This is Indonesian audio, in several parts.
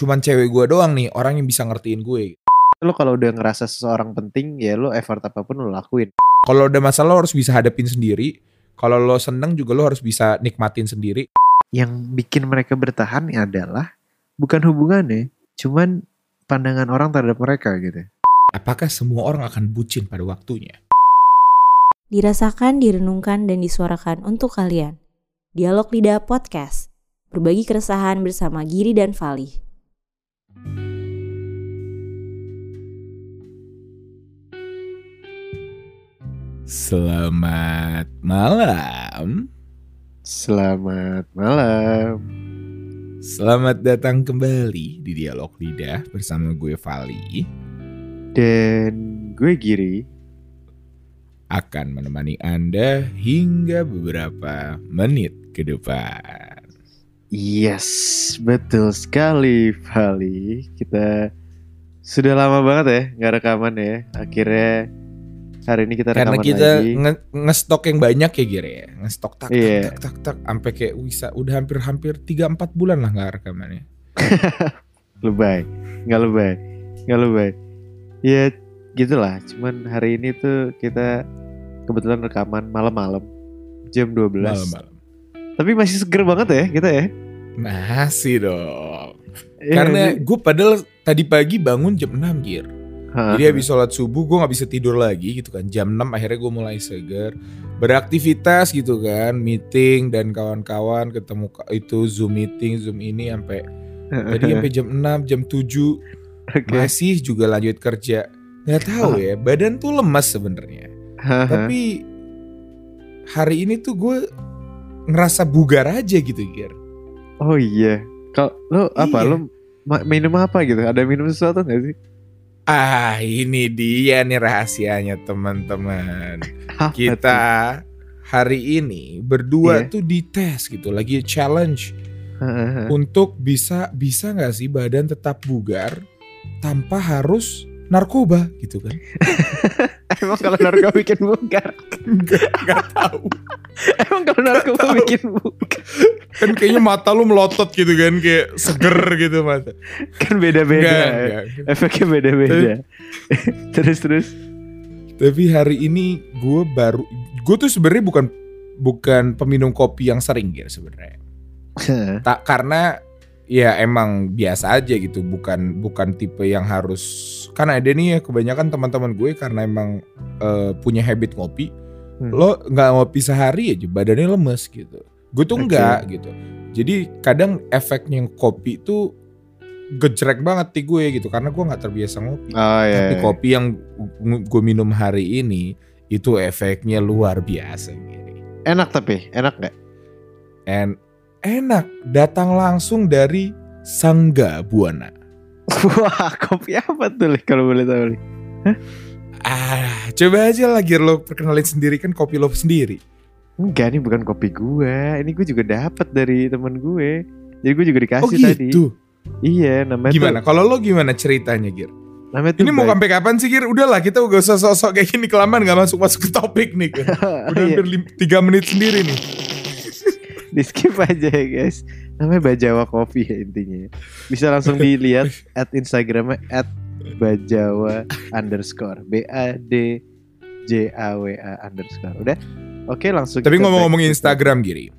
cuman cewek gue doang nih orang yang bisa ngertiin gue. Lo kalau udah ngerasa seseorang penting ya lo effort apa pun lo lakuin. Kalau udah masalah lo harus bisa hadapin sendiri. Kalau lo seneng juga lo harus bisa nikmatin sendiri. Yang bikin mereka bertahan adalah bukan hubungannya, cuman pandangan orang terhadap mereka gitu. Apakah semua orang akan bucin pada waktunya? Dirasakan, direnungkan, dan disuarakan untuk kalian. Dialog Lidah Podcast. Berbagi keresahan bersama Giri dan Fali. Selamat malam. Selamat malam. Selamat datang kembali di Dialog Lidah bersama gue Vali Dan gue Giri. akan menemani Anda hingga beberapa menit ke depan. Yes, betul sekali Vali. Kita sudah lama banget ya nggak rekaman ya. Akhirnya hari ini kita Karena rekaman kita lagi. nge- ngestok yang banyak ya Gire ya. Ngestok tak tak Iya. tak tak tak sampai kayak bisa udah hampir-hampir 3 4 bulan lah nggak rekamannya. lebay nggak lebay nggak lebay ya gitulah cuman hari ini tuh kita kebetulan rekaman malam-malam jam 12 Malam-malam. Tapi masih seger banget ya kita ya Masih dong. Iya, Karena gue padahal tadi pagi bangun jam 6 Gir. Ha, Jadi habis sholat subuh gue nggak bisa tidur lagi gitu kan. Jam 6 akhirnya gue mulai seger. Beraktivitas gitu kan. Meeting dan kawan-kawan ketemu itu Zoom meeting, Zoom ini sampai tadi sampai jam 6, jam 7 Oke. masih juga lanjut kerja. Nggak tahu ya, badan tuh lemas sebenarnya. Tapi hari ini tuh gue ngerasa bugar aja gitu Gir. oh iya kalau lo apa Iya. lo minum apa gitu ada minum sesuatu nggak sih Ah ini dia nih rahasianya teman-teman. Kita hari ini berdua Iya. tuh dites gitu, lagi challenge untuk bisa bisa nggak sih badan tetap bugar tanpa harus narkoba gitu kan? emang kalau narkoba bikin bugar Nggak tahu. emang kalau narkoba bikin bugar Kan kayaknya mata lu melotot gitu kan, kayak seger gitu mata. kan beda-beda ya. efeknya beda-beda terus terus Tapi hari ini gue baru, gue tuh sebenarnya bukan bukan peminum kopi yang sering gitu sebenarnya. tak karena ya emang biasa aja gitu bukan bukan tipe yang harus karena ada nih ya kebanyakan teman-teman gue karena emang eh, punya habit ngopi Hmm. lo nggak ngopi sehari aja badannya lemes gitu gue tuh enggak gitu jadi kadang efeknya kopi tuh gejrek banget di gue gitu karena gue nggak terbiasa ngopi oh iya tapi iya. kopi yang gue minum hari ini itu efeknya luar biasa gini enak tapi enak nggak and enak datang langsung dari Sangga Buana. wah kopi apa tuh kalau boleh tahu Li? Ah, coba aja lagi lo perkenalin sendiri kan kopi lo sendiri. enggak ini bukan kopi gue ini gue juga dapat dari teman gue jadi gue juga dikasih Oh tadi gitu. iya namanya Gimana? tuh Kalau lo gimana ceritanya, Gir? namanya tuh Ini mau sampai kapan sih, Gir? Udahlah, kita gak usah sosok kayak gini kelamaan gak masuk masuk ke topik nih. Gir. Udah Iya, hampir lim- tiga menit sendiri nih. di skip aja ya guys namanya Bajawa Coffee ya intinya bisa langsung dilihat at Instagramnya at Bajawa underscore. B A D J A W A underscore. Udah? Oke langsung Tapi ngomong-ngomong Instagram, Giri.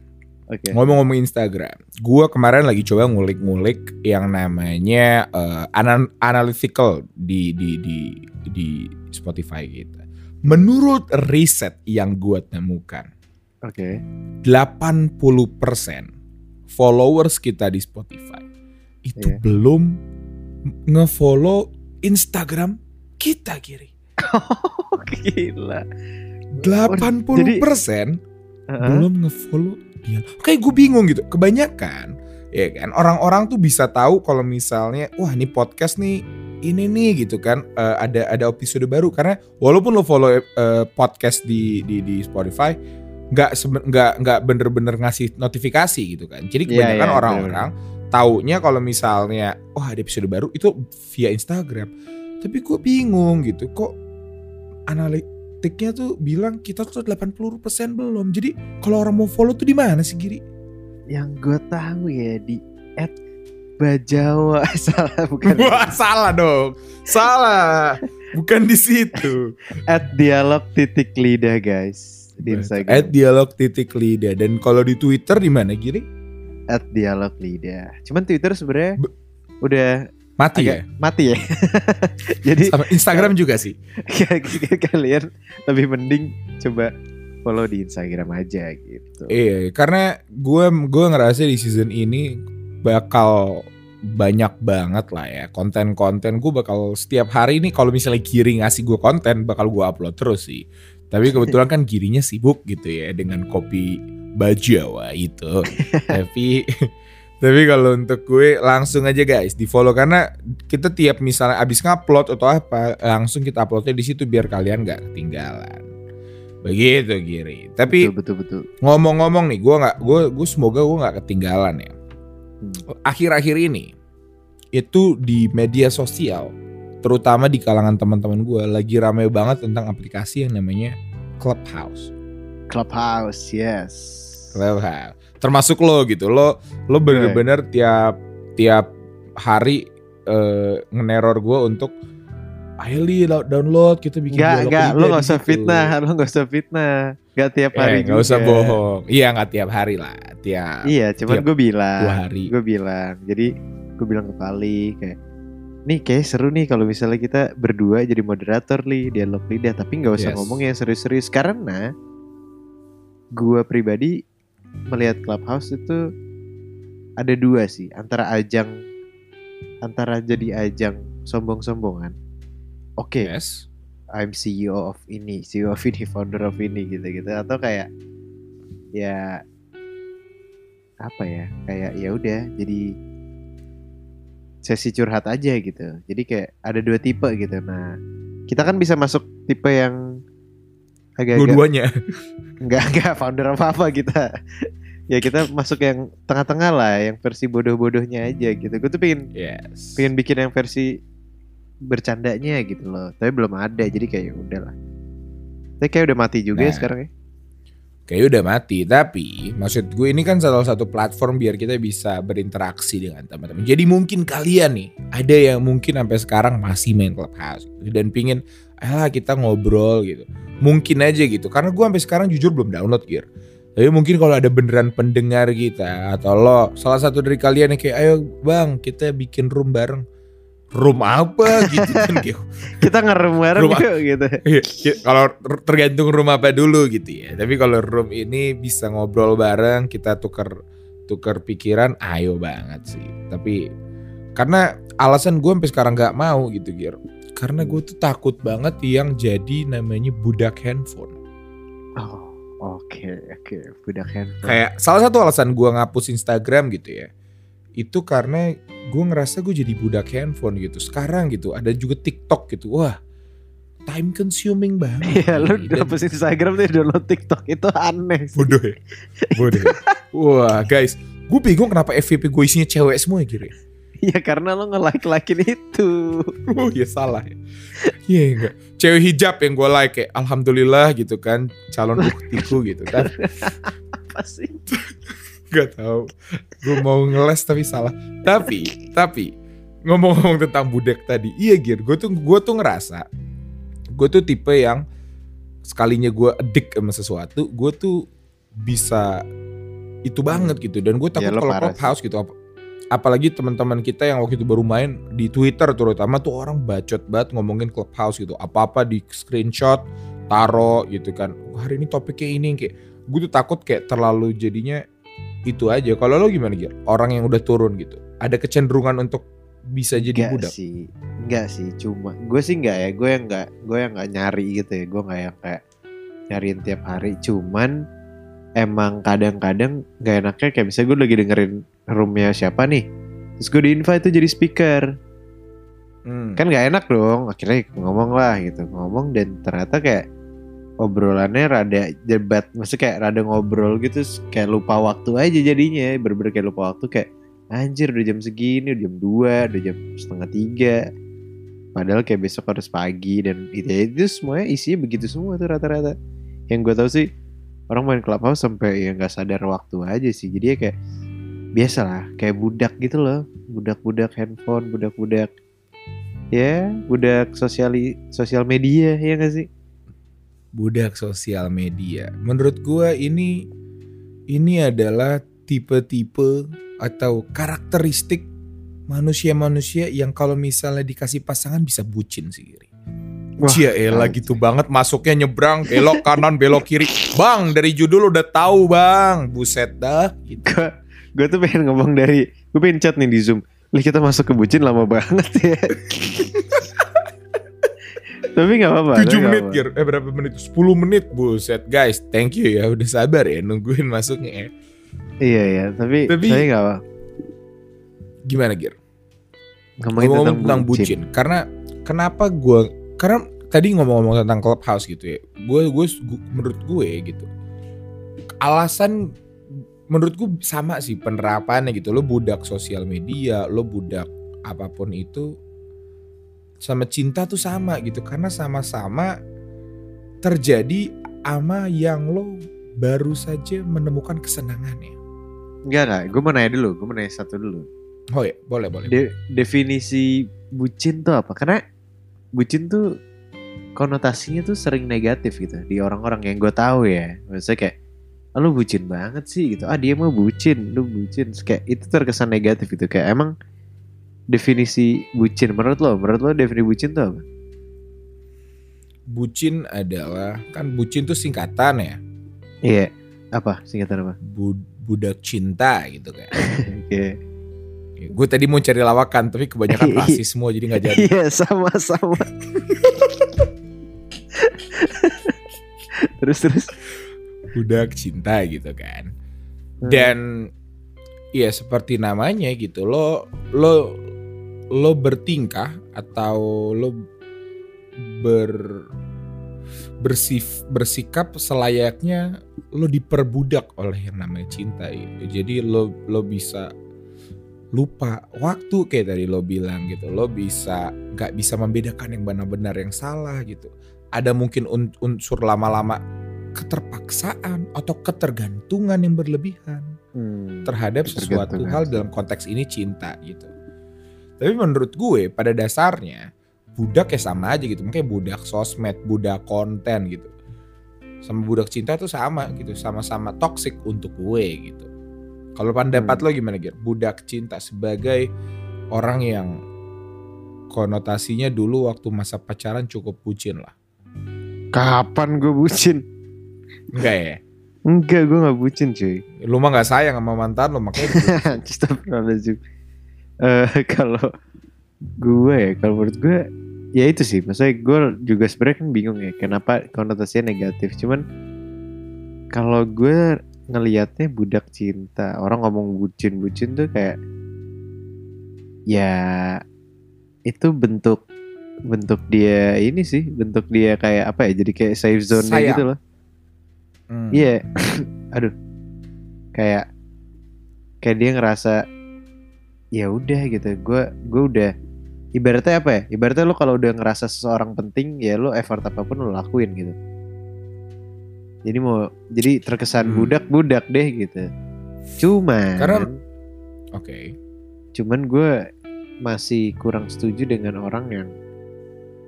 oke. Ngomong-ngomong Instagram, gua kemarin lagi coba ngulik-ngulik yang namanya eh, ana- analytical di di di di Spotify gitu. Menurut riset yang gua temukan, oke. 80% followers kita di Spotify itu Iya. belum ngefollow Instagram kita kiri. oh gila 80% Heeh. belum ngefollow dia. Kayak gue bingung gitu. Kebanyakan ya kan orang-orang tuh bisa tahu kalau misalnya wah ini podcast nih ini nih gitu kan eh, ada ada episode baru karena walaupun lo follow eh, podcast di di di Spotify nggak nggak nggak bener-bener ngasih notifikasi gitu kan. Jadi Iya, kebanyakan iya, orang-orang taunya kalau misalnya oh ada episode baru itu via Instagram. Tapi gue bingung gitu kok analitiknya tuh bilang kita tuh 80% belum. Jadi kalau orang mau follow tuh di mana sih Giri? yang gue tahu ya di at Bajawa salah bukan Wah salah dong. Salah. Bukan di situ. at dialog titik lidah guys di Instagram At dialog titik lidah dan kalau di Twitter di mana Giri? At dialog lidah cuman Twitter sebenarnya Be- udah Mati agak ya. mati ya jadi Sama Instagram juga sih. kalian lebih mending coba follow di Instagram aja gitu Iya, karena gue gue ngerasa di season ini bakal banyak banget lah ya konten-konten gue bakal setiap hari ini kalau misalnya Giri ngasih gue konten bakal gue upload terus sih. Tapi kebetulan kan Girinya sibuk gitu ya dengan kopi Bajawa itu. tapi tapi kalau untuk gue langsung aja guys di follow karena kita tiap misalnya abis ngupload atau apa langsung kita uploadnya di situ biar kalian nggak ketinggalan. Begitu Giri. Tapi betul betul betul ngomong-ngomong nih gue nggak gue gue semoga gue nggak ketinggalan ya Hmm. akhir-akhir ini itu di media sosial terutama di kalangan teman-teman gue lagi rame banget tentang aplikasi yang namanya Clubhouse Clubhouse yes. Clubhouse. Termasuk lo gitu. Lo lo bener-bener tiap tiap hari eh, ngeneror gue untuk ayo li download kita bikin lidah lu di gak usah situ." fitnah, lu gak usah fitnah. Gak tiap hari eh, nggak usah bohong. Iya nggak tiap hari lah tiap Iya, cuman gue bilang, dua hari. gue bilang. Jadi gue bilang ke Pali kayak, nih kayak seru nih kalau misalnya kita berdua jadi moderator li dialog lidah, tapi nggak usah Yes. ngomong yang serius-serius. Karena gue pribadi melihat Clubhouse itu ada dua sih, antara ajang, antara jadi ajang sombong-sombongan. Oke, yes I'm CEO of ini, CEO of ini, founder of ini gitu-gitu atau kayak ya apa ya? Kayak ya udah jadi sesi curhat aja gitu. Jadi kayak ada dua tipe gitu. Nah, kita kan bisa masuk tipe yang agak-agak dua-duanya enggak enggak founder apa-apa kita. ya kita masuk yang tengah-tengah lah, yang versi bodoh-bodohnya aja gitu. Gue tuh pengen yes pengen bikin yang versi bercandanya gitu loh tapi belum ada jadi kayak ya udahlah tapi kayak udah mati juga ya Nah. sekarang ya Kayaknya udah mati, tapi maksud gue ini kan salah satu platform biar kita bisa berinteraksi dengan teman-teman. Jadi mungkin kalian nih, ada yang mungkin sampai sekarang masih main Clubhouse gitu, dan pingin, ah kita ngobrol gitu. Mungkin aja gitu, karena gue sampai sekarang jujur belum download Gear. Tapi mungkin kalau ada beneran pendengar kita atau lo salah satu dari kalian yang kayak ayo bang kita bikin room bareng. Room apa gitu kan kita ngerem bareng Rumah- yuk gitu Iya, ya, kalau ter- tergantung room apa dulu gitu ya. Tapi kalau room ini bisa ngobrol bareng, kita tuker tuker pikiran, ayo banget sih. Tapi karena alasan gue sampai sekarang nggak mau gitu, Gir. Karena gue tuh takut banget yang jadi namanya budak handphone. oh oke oke budak handphone Kayak salah satu alasan gue ngapus Instagram gitu ya. Itu karena gue ngerasa gue jadi budak handphone gitu. Sekarang gitu ada juga TikTok gitu. Wah, time consuming banget. Iya lu dapet Instagram tuh download TikTok itu aneh sih. Bodoh ya? Bodoh ya? Wah guys, gue bingung kenapa FVP gue isinya cewek semua ya Giri. Iya karena lu nge-like-likein itu Oh iya salah ya. Iya enggak. Cewek hijab yang gue like kayak Alhamdulillah gitu kan. Calon uktiku gitu kan. Apa sih? Gak tahu. Gue mau ngeles tapi salah. Tapi, tapi ngomong-ngomong tentang budak tadi. Iya Gir, gue tuh, gue tuh ngerasa. Gue tuh tipe yang sekalinya gue edik sama sesuatu. Gue tuh bisa itu banget gitu. Dan gue takut Ya, lo kalau clubhouse gitu. Ap- Apalagi teman-teman kita yang waktu itu baru main di Twitter terutama tuh orang bacot banget ngomongin clubhouse gitu. Apa-apa di screenshot, taro gitu kan. "Wah, Hari ini topiknya ini kayak gue tuh takut kayak terlalu jadinya itu aja. Kalau lo gimana Gir? Orang yang udah turun gitu. Ada kecenderungan untuk bisa jadi Enggak budak. sih Enggak sih Cuma Gue sih enggak ya Gue yang enggak Gue yang enggak nyari gitu ya Gue enggak yang kayak Nyariin tiap hari Cuman Emang kadang-kadang Gak enaknya Kayak misalnya gue lagi dengerin Roomnya siapa nih? Terus gue di-invite tuh jadi speaker. Hmm. Kan gak enak dong Akhirnya ngomong lah gitu Ngomong dan ternyata kayak Obrolannya rada debat Maksudnya kayak rada ngobrol gitu Kayak lupa waktu aja jadinya Bener-bener kayak lupa waktu Kayak Anjir udah jam segini Udah jam 2 Udah jam setengah tiga. Padahal kayak besok harus pagi Dan itu, itu semuanya isinya begitu semua tuh rata-rata. Yang gue tahu sih Orang main clubhouse sampai ya nggak sadar waktu aja sih Jadi ya kayak biasa lah kayak budak gitu loh budak-budak handphone budak-budak ya budak sosiali sosial media ya gak sih budak sosial media. Menurut gua ini ini adalah tipe-tipe atau karakteristik manusia-manusia yang kalau misalnya dikasih pasangan bisa bucin sih Giri. Wah, Cia elah gitu banget masuknya nyebrang belok kanan belok kiri. Bang dari judul udah tahu bang. Buset dah. Gitu. Gue tuh pengen ngomong dari gue pengen chat nih di zoom Lih kita masuk ke bucin lama banget ya tapi nggak apa-apa 7 tapi nggak menit apa-apa. Gir. Eh berapa menit? 10 menit buset guys. Thank you ya udah sabar ya nungguin masuknya ya. iya iya tapi Tapi- saya nggak apa Gimana Gir? ngomongin ngomong tentang, tentang bucin. bucin. Karena kenapa gue karena tadi ngomong-ngomong tentang clubhouse gitu ya. Gue gue menurut gue gitu. Alasan menurut gue sama sih penerapannya gitu. Lo budak sosial media, lo budak apa pun itu sama cinta tuh sama gitu karena sama-sama terjadi ama yang lo baru saja menemukan kesenangannya. Enggak enggak, gue mau nanya dulu, gue mau nanya satu dulu. Oh ya, boleh boleh. De- definisi bucin tuh apa? Karena bucin tuh konotasinya tuh sering negatif gitu di orang-orang yang gue tahu ya. Maksudnya kayak ah, lu bucin banget sih gitu. Ah dia mah bucin, lu bucin. Kayak itu terkesan negatif gitu. Kayak emang definisi bucin menurut lo, menurut lo definisi bucin tuh apa? Bucin adalah kan bucin tuh singkatan ya. Iya, apa singkatan apa? Bu- budak cinta gitu kan. Oke. Gue tadi mau cari lawakan tapi kebanyakan rasis semua jadi nggak jadi. Iya, sama-sama. terus terus. Budak cinta gitu kan. Hmm. Dan ya seperti namanya gitu lo lo lo bertingkah atau lo ber bersif bersikap selayaknya lo diperbudak oleh yang namanya cinta gitu. Jadi lo lo bisa lupa waktu kayak tadi lo bilang gitu. Lo bisa nggak bisa membedakan yang benar-benar yang salah gitu. Ada mungkin un- unsur lama-lama keterpaksaan atau ketergantungan yang berlebihan Hmm. terhadap sesuatu hal dalam konteks ini cinta gitu. Tapi menurut gue pada dasarnya budak ya sama aja gitu. Makanya budak sosmed, budak konten gitu. Sama budak cinta tuh sama gitu, sama-sama toxic untuk gue gitu. Kalau pendapat Hmm. lo gimana Gir? Budak cinta sebagai orang yang konotasinya dulu waktu masa pacaran cukup bucin lah. Kapan gue bucin? Enggak ya? Enggak, gue gak bucin cuy. Lu mah gak sayang sama mantan lo makanya Astagfirullahaladzim. Eh kalau gue ya, kalau menurut gue ya itu sih. Maksudnya gue juga sebenarnya kan bingung ya kenapa konotasinya negatif. Cuman kalau gue ngelihatnya budak cinta, orang ngomong bucin-bucin tuh kayak ya itu bentuk bentuk dia ini sih, bentuk dia kayak apa ya? Jadi kayak safe zone Sayang. gitu loh. Hmm. Iya, aduh, kayak kayak dia ngerasa ya udah gitu. Gue gue udah ibaratnya apa ya? Ibaratnya lo kalau udah ngerasa seseorang penting ya lo effort apa pun lo lakuin gitu. Jadi mau jadi terkesan Hmm. budak-budak deh gitu. Cuman Karena- Oke. cuman gue masih kurang setuju dengan orang yang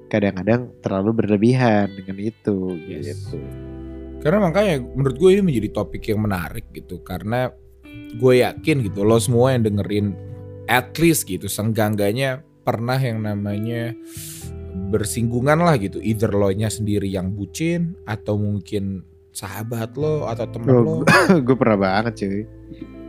kadang-kadang terlalu berlebihan dengan itu Yes. gitu. Karena makanya menurut gue ini menjadi topik yang menarik gitu. Karena gue yakin gitu lo semua yang dengerin at least gitu senggangganya pernah yang namanya bersinggungan lah gitu. Either lo nya sendiri yang bucin atau mungkin sahabat lo atau temen Oh, lo. gue pernah banget cuy.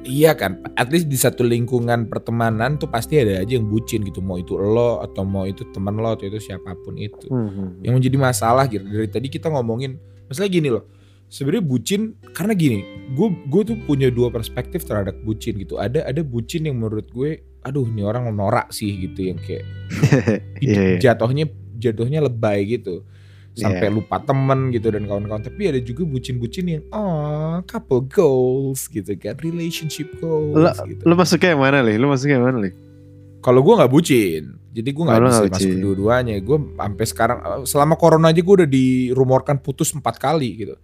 iya kan at least di satu lingkungan pertemanan tuh pasti ada aja yang bucin gitu. Mau itu lo atau mau itu temen lo atau itu siapa pun itu. Hmm. yang menjadi masalah gitu. Dari tadi kita ngomongin masalah gini loh sebenarnya bucin karena gini gue gue tuh punya dua perspektif terhadap bucin gitu ada ada bucin yang menurut gue aduh ini orang norak sih gitu yang kayak Iya, iya. jatuhnya jatuhnya lebay gitu sampai Iya. lupa temen gitu dan kawan-kawan tapi ada juga bucin-bucin yang oh couple goals gitu kan relationship goals Lo, gitu lo masuknya yang mana lih? Lo masuknya yang mana lih? kalau gue nggak bucin Jadi gue nggak lu bisa masuk kedua-duanya. Gue sampai sekarang selama corona aja gue udah dirumorkan putus empat kali gitu.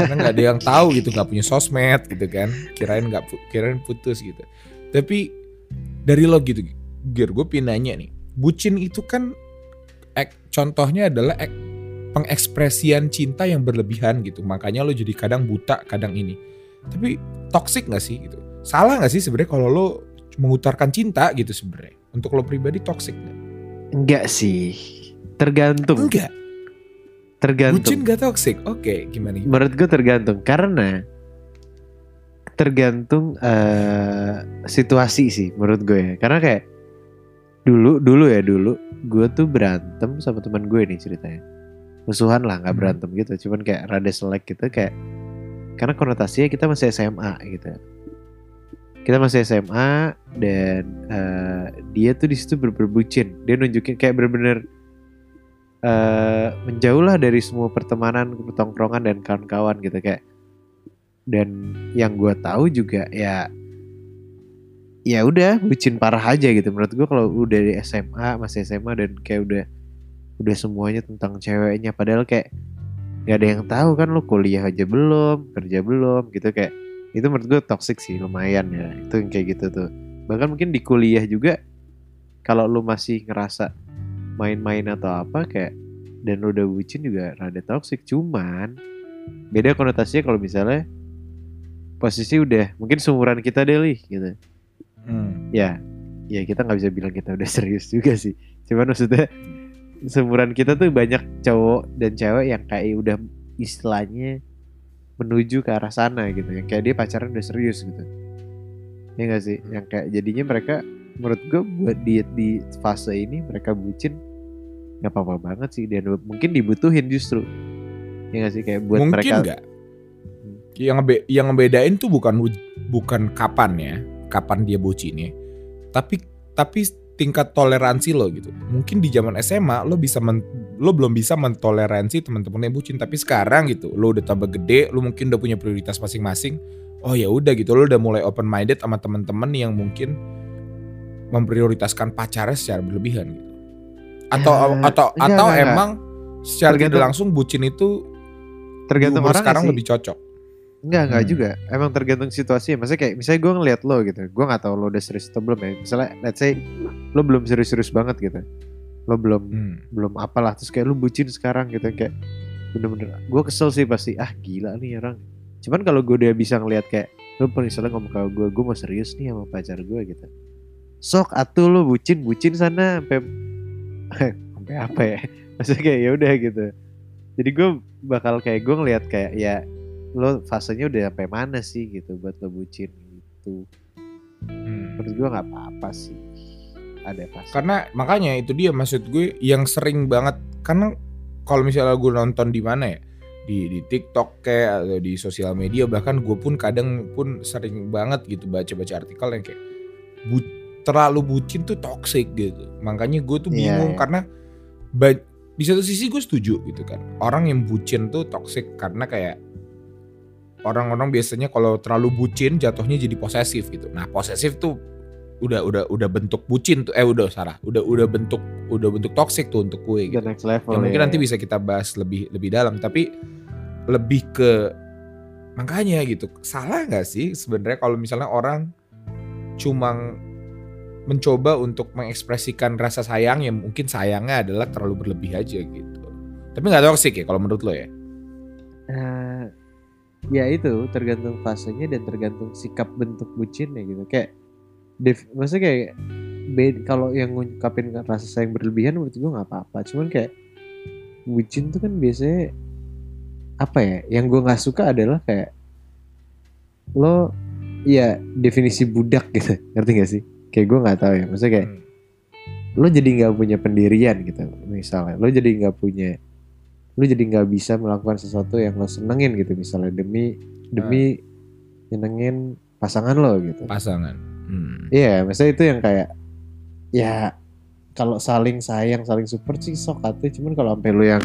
Karena nggak ada yang tahu gitu, nggak punya sosmed gitu kan. Kirain nggak kirain putus gitu. Tapi dari lo gitu, Gir, gue pengen nanya nih. Bucin itu kan ek, contohnya adalah ek, pengekspresian cinta yang berlebihan gitu. Makanya lo jadi kadang buta, kadang ini. Tapi toxic nggak sih gitu? Salah nggak sih sebenarnya kalau lo mengutarakan cinta gitu sebenarnya? Untuk lo pribadi toxic nggak? Enggak sih. Tergantung. Enggak. Tergantung. Bucin gak toxic? Oke, gimana? gimana? Menurut gue tergantung karena tergantung eh, situasi sih menurut gue ya. Karena kayak dulu dulu ya dulu gue tuh berantem sama teman gue nih ceritanya. Musuhan lah nggak Hmm. berantem gitu, cuman kayak rada selek gitu kayak karena konotasinya kita masih SMA gitu. Kita masih SMA dan eh, dia tuh di situ ber- berbucin. Dia nunjukin kayak bener-bener eh menjauh lah dari semua pertemanan, pertongkrongan dan kawan-kawan gitu kayak. Dan yang gue tahu juga ya ya udah bucin parah aja gitu menurut gue kalau udah di SMA masih SMA dan kayak udah udah semuanya tentang ceweknya padahal kayak nggak ada yang tahu kan lo kuliah aja belum kerja belum gitu kayak itu menurut gue toxic sih lumayan ya. Itu yang kayak gitu tuh. Bahkan mungkin di kuliah juga kalau lo masih ngerasa main-main atau apa kayak dan lo udah bucin juga rada toxic. Cuman beda konotasinya kalau misalnya posisi udah mungkin seumuran kita deh Lih, gitu. Hmm. ya ya kita nggak bisa bilang kita udah serius juga sih. Cuman maksudnya seumuran kita tuh banyak cowok dan cewek yang kayak udah istilahnya menuju ke arah sana gitu. Yang kayak dia pacaran udah serius gitu. Ya nggak sih? Yang kayak jadinya mereka menurut gue buat di di fase ini mereka bucin nggak apa-apa banget sih. Dan mungkin dibutuhin justru. Ya nggak sih? Kayak buat Mungkin mereka nggak? Yang ngebe yang ngebedain tuh bukan bukan kapan ya, kapan dia bucinnya. Tapi tapi tingkat toleransi lo gitu. Mungkin di zaman SMA lo bisa men- lo belum bisa mentoleransi teman-teman yang bucin, tapi sekarang gitu lo udah tambah gede, lo mungkin udah punya prioritas masing-masing. Oh ya udah gitu, lo udah mulai open minded sama teman-teman yang mungkin memprioritaskan pacarnya secara berlebihan gitu. Atau Ya, atau enggak, atau enggak, enggak. emang secara tidak Tergantung- langsung bucin itu tergantung orang sekarang sih. lebih cocok. Enggak, enggak Hmm. juga. Emang tergantung situasinya. Maksudnya kayak misalnya gue ngeliat lo gitu. Gue gak tahu lo udah serius atau belum ya. Misalnya let's say lo belum serius-serius banget gitu. Lo belum Hmm. belum apalah terus kayak lo bucin sekarang gitu kayak bener-bener gue kesel sih pasti ah gila nih orang cuman kalau gue udah bisa ngeliat kayak lo misalnya ngomong ke gue gue mau serius nih sama pacar gue gitu sok atuh lo bucin bucin sana sampai sampai apa ya maksudnya kayak ya udah gitu jadi gue bakal kayak gue ngeliat kayak ya lo fasenya udah sampai mana sih gitu buat lo bucin gitu Hmm. menurut gue nggak apa-apa sih ada fase Karena makanya itu dia maksud gue yang sering banget karena kalau misalnya gue nonton di mana ya di di TikTok kayak atau di sosial media bahkan gue pun kadang pun sering banget gitu baca-baca artikel yang kayak bu, terlalu bucin tuh toxic gitu. Makanya gue tuh Iya, bingung iya. karena ba- di satu sisi gue setuju gitu kan. Orang yang bucin tuh toxic karena kayak orang-orang biasanya kalau terlalu bucin jatuhnya jadi posesif gitu. Nah, posesif tuh udah udah udah bentuk bucin tuh eh udah salah udah udah bentuk udah bentuk toxic tuh untuk gue Ke gitu. next level Ya, mungkin ya. nanti bisa kita bahas lebih lebih dalam tapi lebih ke makanya gitu salah nggak sih sebenarnya kalau misalnya orang cuma mencoba untuk mengekspresikan rasa sayang yang mungkin sayangnya adalah terlalu berlebih aja gitu tapi nggak toxic ya kalau menurut lo ya Eh, ya itu tergantung fasenya dan tergantung sikap bentuk bucinnya gitu. Kayak def, maksudnya kayak bed kalau yang ngungkapin rasa sayang berlebihan menurut gue nggak apa-apa. Cuman kayak bucin tuh kan biasanya apa ya yang gue nggak suka adalah kayak lo ya definisi budak gitu. Ngerti gak sih? Kayak gue nggak tahu ya maksudnya kayak Hmm. lo jadi nggak punya pendirian gitu misalnya. Lo jadi nggak punya lo jadi nggak bisa melakukan sesuatu yang lo senengin gitu. Misalnya demi demi nyenengin pasangan lo gitu. Pasangan. Hmm. iya maksudnya itu yang kayak ya kalau saling sayang saling support sih sok atuh. Cuman kalau sampai lo yang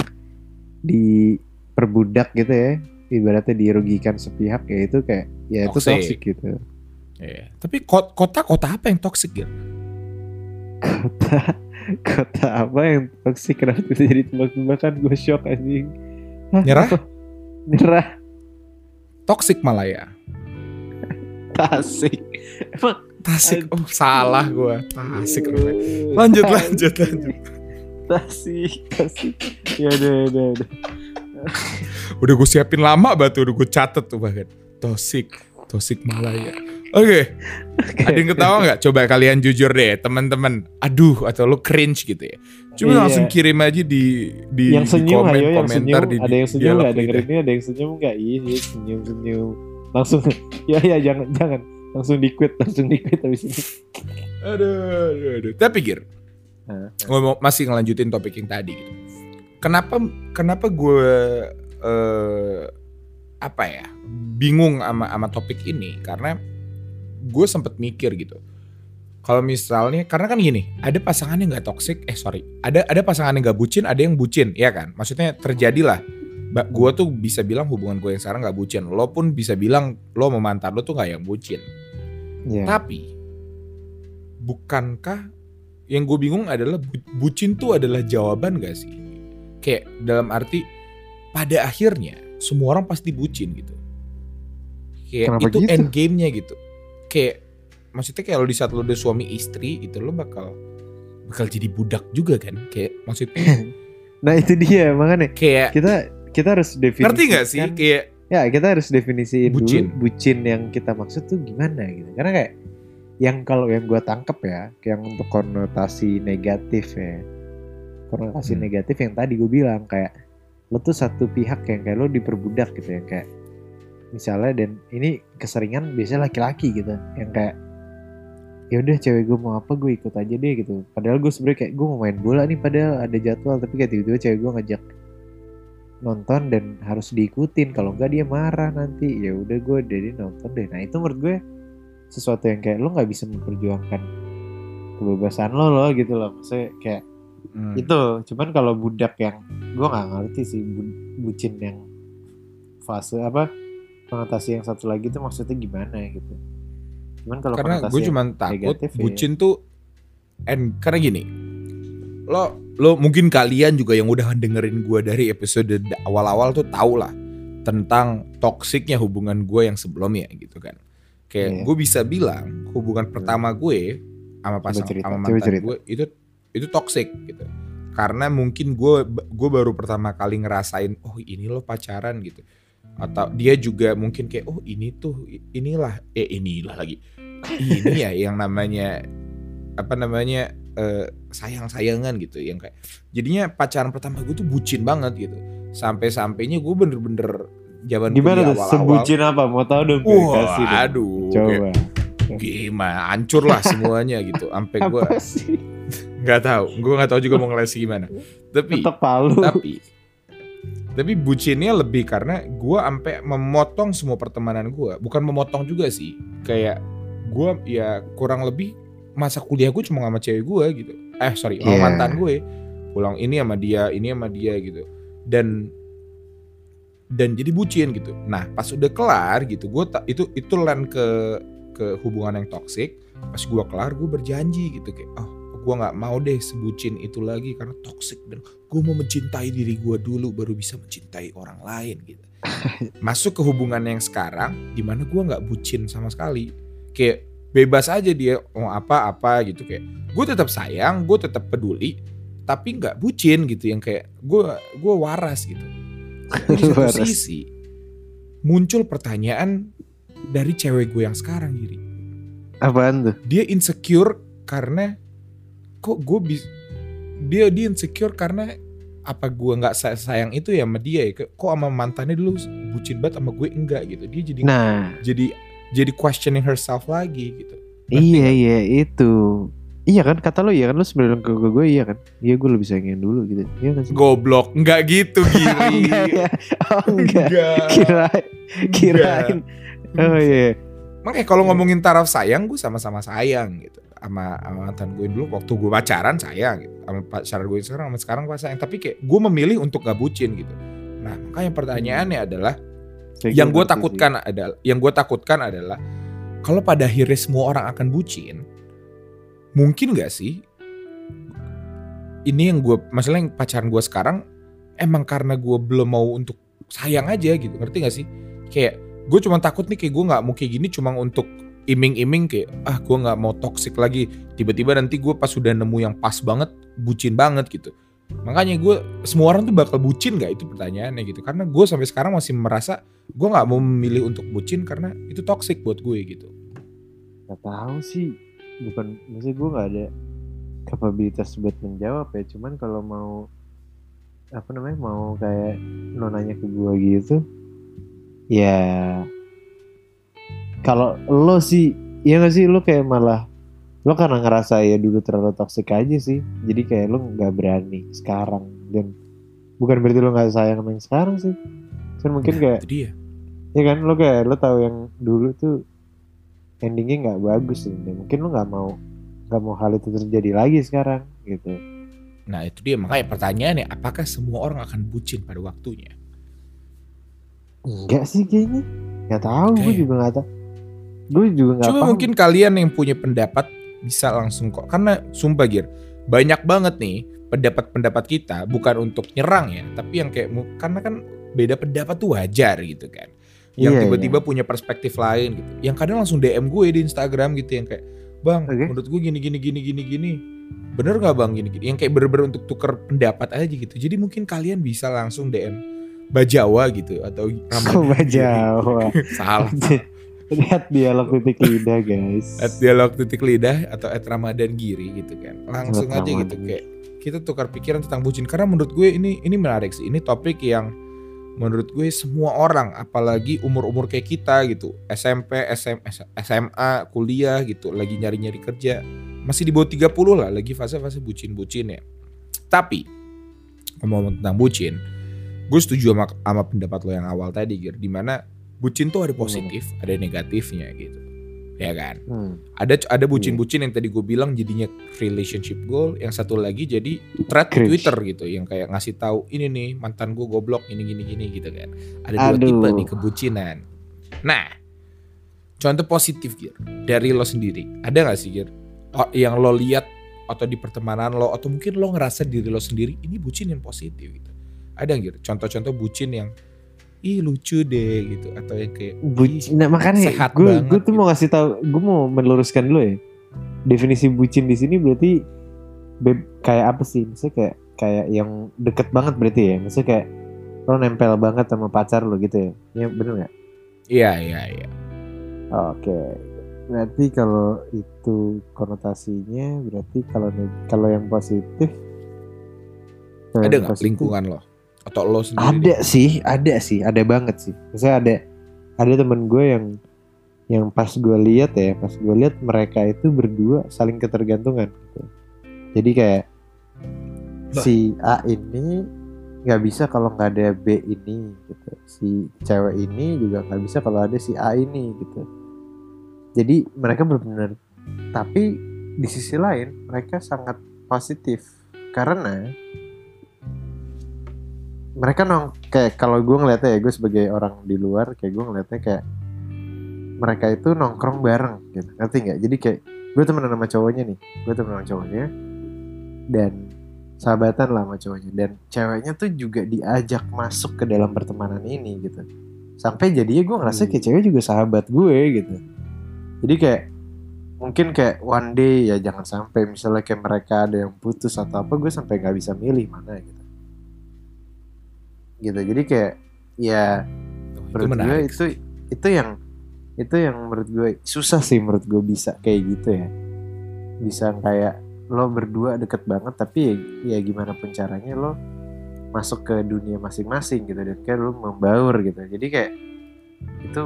diperbudak gitu ya ibaratnya dirugikan sepihak ya itu kayak ya itu Toxic. gitu. Iya. tapi ko- kota kota apa yang toxic gitu Kota apa yang toxic kenapa bisa jadi tebak-tebakan gue shock anjing. Nyerah? Nyerah. Toxic Malaya. Tasik. Emang Tasik. Oh, salah gua. Tasik rupanya. Lanjut, lanjut, lanjut. Tasik, tasik. Ya udah, ya udah, ya udah. Udah gue siapin lama batu, udah gue catet tuh bahkan. Tosik, Tosik Malaya. Oke, ada yang ketawa nggak? Coba kalian jujur deh, teman-teman. Aduh, atau lo cringe gitu ya. Coba Iya. langsung kirim aja di di, yang di senyum komen, ayo yang komentar senyum di ada yang senyum nggak dengerin ini ada yang senyum nggak iya senyum senyum langsung ya ya jangan jangan langsung di quit langsung di quit habis ini Aduh, aduh, aduh. Tapi Nah, ngomong masih ngelanjutin topik yang tadi gitu. Kenapa kenapa gue eh, apa ya bingung sama sama topik ini karena gue sempet mikir gitu. Kalau misalnya karena kan gini, ada pasangan yang nggak toxic, eh sorry, ada ada pasangan yang nggak bucin, ada yang bucin, ya kan? Maksudnya terjadilah. Gue tuh bisa bilang hubungan gue yang sekarang nggak bucin. Lo pun bisa bilang lo sama mantan lo tuh nggak yang bucin. ya. Tapi bukankah yang gue bingung adalah bu- bucin tuh adalah jawaban gak sih? Kayak dalam arti pada akhirnya semua orang pasti bucin gitu. Kayak Kenapa itu gitu? end game-nya gitu. Kayak maksudnya kayak lo di saat lo udah suami istri itu lo bakal bakal jadi budak juga kan? Kayak maksudnya nah itu dia makanya kayak kita kita harus definisikan ngerti gak sih? Kayak ya kita harus definisiin Bucin. dulu bucin yang kita maksud tuh gimana gitu karena kayak yang kalau yang gue tangkep ya yang untuk konotasi negatif ya konotasi Hmm. negatif yang tadi gue bilang kayak lo tuh satu pihak yang kayak lo diperbudak gitu yang kayak misalnya dan ini keseringan biasanya laki-laki gitu yang kayak ya udah cewek gue mau apa gue ikut aja deh gitu. Padahal gue sebenarnya kayak gue mau main bola nih padahal ada jadwal tapi kayak tiba-tiba cewek gue ngajak nonton dan harus diikutin. Kalau enggak dia marah nanti. Ya udah gue jadi nonton deh. Nah itu menurut gue sesuatu yang kayak lo nggak bisa memperjuangkan kebebasan lo loh gitu loh. Maksudnya kayak hmm, itu. Cuman kalau budak yang gue nggak ngerti sih bu- bucin yang fase apa konotasi yang satu lagi tuh maksudnya gimana gitu. Cuman kalau karena gue cuma takut negatif ya. bucin tuh and karena gini lo lo mungkin kalian juga yang udah dengerin gue dari episode awal-awal tuh tau lah tentang toksiknya hubungan gue yang sebelumnya gitu kan. Kayak Iya. gue bisa bilang hubungan pertama gue sama pasang cerita, sama mantan gue itu itu toksik gitu. Karena mungkin gue gue baru pertama kali ngerasain oh ini lo pacaran gitu atau dia juga mungkin kayak oh ini tuh inilah eh inilah lagi. Ini ya yang namanya apa namanya eh, sayang-sayangan gitu yang kayak jadinya pacaran pertama gue tuh bucin banget gitu. Sampai-sampainya gue bener-bener zaman gimana tuh? sebucin apa? Mau tahu dong wah kasih dong. aduh kayak coba gimana? Hancur lah semuanya gitu. Sampai gue nggak tahu. Gue nggak tahu juga mau ngeles gimana. Tapi palu. tapi tapi bucinnya lebih karena gue sampai memotong semua pertemanan gue bukan memotong juga sih. Kayak gue ya kurang lebih masa kuliah gue cuma sama cewek gue gitu. Eh sorry Iya. mantan gue. Pulang ini sama dia ini sama dia gitu. Dan dan jadi bucin gitu. Nah pas udah kelar gitu gue itu itu land ke ke hubungan yang toksik pas gue kelar gue berjanji gitu kayak oh gue nggak mau deh sebucin itu lagi karena toksik dan gue mau mencintai diri gue dulu baru bisa mencintai orang lain gitu. Masuk ke hubungan yang sekarang di mana gue nggak bucin sama sekali. Kayak bebas aja dia mau apa apa gitu kayak gue tetap sayang gue tetap peduli tapi nggak bucin gitu yang kayak gue gue waras gitu. Di satu sisi muncul pertanyaan dari cewek gue yang sekarang jadi apaan tuh? Dia insecure karena kok gue bisa dia dia insecure karena apa gue nggak say- sayang itu ya sama dia ya kok sama mantannya dulu bucin banget sama gue enggak gitu. Dia jadi nah. jadi jadi questioning herself lagi gitu. Iya iya itu. Iya kan kata lo iya kan lo sebelum ke gue, gue iya kan? Iya gue lebih sayangin dulu gitu. Iya kan sih? Goblok. Enggak gitu gini enggak ya oh enggak enggak kira kirain. Oh iya makanya kalau ngomongin taraf sayang gue sama-sama sayang gitu sama, sama mantan gue dulu waktu gue pacaran sayang gitu. Sama pacar gue sekarang sama sekarang pas sayang tapi kayak gue memilih untuk gak bucin gitu. Nah makanya pertanyaannya adalah Kayak yang gue sih. takutkan adalah yang gue takutkan adalah kalau pada akhirnya semua orang akan bucin mungkin gak sih ini yang gue masalah yang pacaran gue sekarang emang karena gue belum mau untuk sayang aja gitu. Ngerti gak sih? Kayak gue cuma takut nih kayak gue nggak mau kayak gini cuma untuk iming-iming kayak ah gue nggak mau toxic lagi. Tiba-tiba nanti gue pas sudah nemu yang pas banget bucin banget gitu. Makanya gue semua orang tuh bakal bucin gak itu pertanyaannya gitu. Karena gue sampai sekarang masih merasa gue nggak mau memilih untuk bucin karena itu toxic buat gue gitu. Gak tahu sih. Bukan maksudnya gue nggak ada kapabilitas buat menjawab ya. Cuman kalau mau apa namanya mau kayak lo nanya ke gue gitu ya kalau lo sih ya gak sih? Lo kayak malah lo karena ngerasa ya dulu terlalu toxic aja sih. Jadi kayak lo nggak berani sekarang. Dan bukan berarti lo nggak sayang sama yang sekarang sih. Cuman mungkin Nah, kayak dia. Ya kan? Lo kayak lo tahu yang dulu tuh endingnya nggak bagus gitu. mungkin lo nggak mau nggak mau hal itu terjadi lagi sekarang gitu. Nah itu dia. Makanya pertanyaannya apakah semua orang akan bucin pada waktunya? Enggak sih kayaknya. Nggak tahu gue juga nggak tahu gue juga nggak Cuma paham mungkin kalian yang punya pendapat bisa langsung kok. Karena sumpah Gir, banyak banget nih pendapat-pendapat kita bukan untuk nyerang ya, tapi yang kayak karena kan beda pendapat tuh wajar gitu kan. Yang Iya, tiba-tiba punya perspektif lain gitu. Yang kadang langsung DM gue di Instagram gitu yang kayak, "Bang, Oke. menurut gue gini gini gini gini gini." Bener gak bang gini gini? Yang kayak bener-bener untuk tuker pendapat aja gitu. Jadi mungkin kalian bisa langsung DM Bajawa gitu atau Kok Bajawa? Salah. Lihat dialog titik lidah guys. At dialog titik lidah atau at Ramadan Giri gitu kan. Langsung aja gitu kayak kita tukar pikiran tentang bucin. Karena menurut gue ini ini menarik sih. Ini topik yang menurut gue semua orang apalagi umur-umur kayak kita gitu SMP SM, SMA kuliah gitu lagi nyari-nyari kerja masih di bawah 30 lah lagi fase-fase bucin-bucin ya. Tapi ngomong tentang bucin gue setuju sama, sama pendapat lo yang awal tadi Gir. Di mana bucin tuh ada positif ada negatifnya gitu. Ya kan? Hmm. ada ada bucin-bucin yang tadi gue bilang jadinya relationship goal yang satu lagi jadi thread Cringe. Twitter gitu yang kayak ngasih tahu ini nih mantan gue goblok ini gini gini gitu kan. Ada dua Aduh. tipe nih kebucinan. Nah contoh positif Gir dari lo sendiri. Ada gak sih Gir Oh, yang lo lihat atau di pertemanan lo atau mungkin lo ngerasa diri lo sendiri ini bucin yang positif gitu. Ada Gir contoh-contoh bucin yang ih lucu deh gitu. Atau yang kayak Bucin, "Ih, nah makanya sehat gue banget gue tuh gitu. mau kasih tahu gue mau meluruskan dulu ya. Definisi bucin di sini berarti beb- kayak apa sih? Maksudnya kayak kayak yang deket banget berarti ya? Maksudnya kayak lo nempel banget sama pacar lo gitu ya? Ya bener nggak? Iya iya iya. Oke. Berarti kalau itu konotasinya berarti kalau kalau yang positif ada yang nggak lingkungan lo atau lo sendiri ada deh? sih ada sih ada banget sih misalnya ada ada temen gue yang yang pas gue lihat ya pas gue lihat mereka itu berdua saling ketergantungan gitu. jadi kayak Bah. si A ini nggak bisa kalau nggak ada B ini gitu si cewek ini juga nggak bisa kalau ada si A ini gitu jadi mereka benar-benar tapi di sisi lain mereka sangat positif karena mereka nong kayak kalau gue ngeliatnya ya gue sebagai orang di luar kayak gue ngeliatnya kayak mereka itu nongkrong bareng gitu. Ngerti nggak? Jadi kayak gue temenan sama cowoknya nih. Gue temenan sama cowoknya dan sahabatan lah sama cowoknya. Dan ceweknya tuh juga diajak masuk ke dalam pertemanan ini gitu. Sampai jadinya gue ngerasa kayak cewek juga sahabat gue gitu. Jadi kayak mungkin kayak one day ya jangan sampai misalnya kayak mereka ada yang putus atau apa gue sampai nggak bisa milih mana gitu gitu. Jadi kayak ya Oh, itu menurut gue itu itu yang itu yang menurut gue susah sih menurut gue bisa kayak gitu ya. Bisa kayak lo berdua deket banget tapi ya, ya gimana pun caranya lo masuk ke dunia masing-masing gitu dan kayak lo membaur gitu. Jadi kayak itu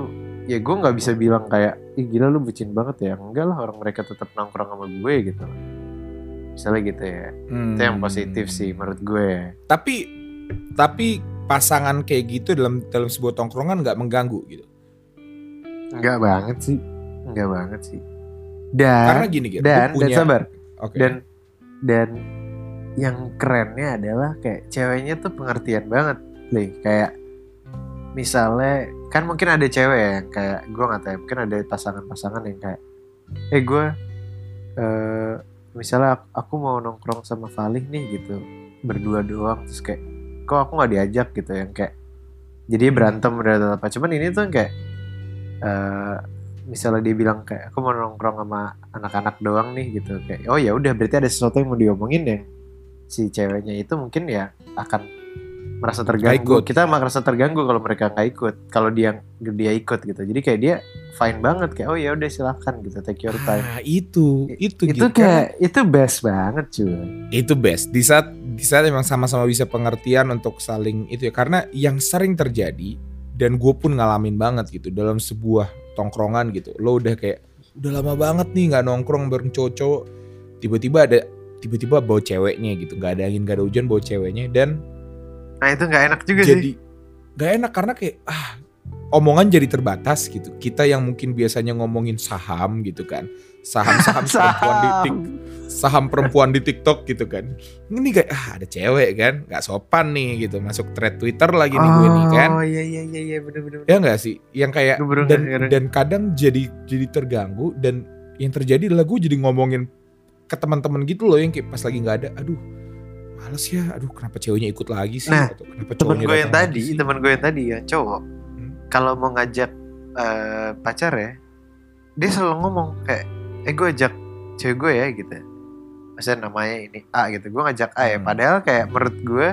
ya gue nggak bisa bilang kayak ih gila lu bucin banget ya. Enggak lah orang mereka tetap nongkrong sama gue gitu. Misalnya gitu ya. Itu yang Hmm. positif sih menurut gue. Tapi tapi pasangan kayak gitu dalam dalam sebuah tongkrongan nggak mengganggu gitu. Enggak banget sih. Enggak banget sih. Dan karena gini gitu dan dan sabar. Oke. Dan dan yang kerennya adalah kayak ceweknya tuh pengertian banget. Nih kayak misalnya kan mungkin ada cewek ya yang kayak gue nggak tahu ya, mungkin ada pasangan-pasangan yang kayak eh gue eh, misalnya aku- aku mau nongkrong sama Valih nih gitu. Berdua doang terus kayak kok aku nggak diajak gitu yang kayak jadi berantem dan apa cuman ini tuh kayak eh misalnya dia bilang kayak aku mau nongkrong sama anak-anak doang nih gitu. Kayak oh ya udah berarti ada sesuatu yang mau diomongin yang si ceweknya itu mungkin ya akan merasa terganggu. Ikut. kita merasa terganggu kalau mereka nggak ikut. Kalau dia dia ikut gitu. Jadi kayak dia fine banget. Kayak oh ya udah silahkan gitu. Take your time. Ah, itu. Itu itu gitu. kayak itu best banget cuy. Itu best. Di saat di saat emang sama-sama bisa pengertian untuk saling itu ya. Karena yang sering terjadi dan gue pun ngalamin banget gitu dalam sebuah tongkrongan gitu. Lo udah kayak udah lama banget nih nggak nongkrong bareng cowok-cowok. Tiba-tiba ada tiba-tiba bawa ceweknya gitu. Nggak ada angin nggak ada hujan bawa ceweknya. Dan nah itu nggak enak juga jadi sih nggak enak karena kayak ah omongan jadi terbatas gitu. Kita yang mungkin biasanya ngomongin saham gitu kan. Saham-saham perempuan di tik saham. perempuan di TikTok gitu kan. Ini kayak ah ada cewek kan, nggak sopan nih gitu. Masuk thread Twitter lagi nih gue nih kan. oh iya iya iya iya bener bener Ya nggak sih? Yang kayak baru dan dan kadang jadi jadi terganggu dan yang terjadi adalah gue jadi ngomongin ke teman-teman gitu loh yang kayak pas lagi nggak ada, aduh males ya, aduh kenapa ceweknya ikut lagi sih? Nah, Atau kenapa temen gue yang tadi temen gue yang tadi yang cowok Hmm. kalau mau ngajak eh, pacar ya dia selalu ngomong kayak eh gue ajak cewek gue ya gitu Maksudnya namanya ini A gitu gue ngajak A ya Hmm. padahal kayak menurut gue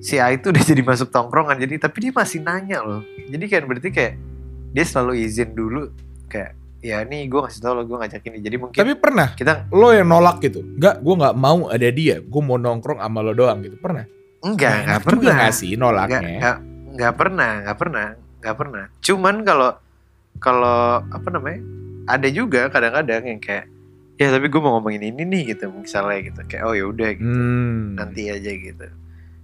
si A itu udah jadi masuk tongkrongan jadi tapi dia masih nanya loh jadi kan berarti kayak dia selalu izin dulu kayak ya nih gue ngasih tau lo gue ngajak ini jadi mungkin Tapi pernah kita lo yang nolak gitu? Enggak, gue nggak mau ada dia, gue mau nongkrong sama lo doang gitu. Pernah? enggak Nah, enggak pernah nggak sih nggak nolaknya? nggak nggak pernah nggak pernah nggak pernah cuman kalau kalau apa namanya ada juga kadang-kadang yang kayak ya tapi gue mau ngomongin ini nih gitu misalnya gitu kayak oh ya udah gitu Hmm. nanti aja gitu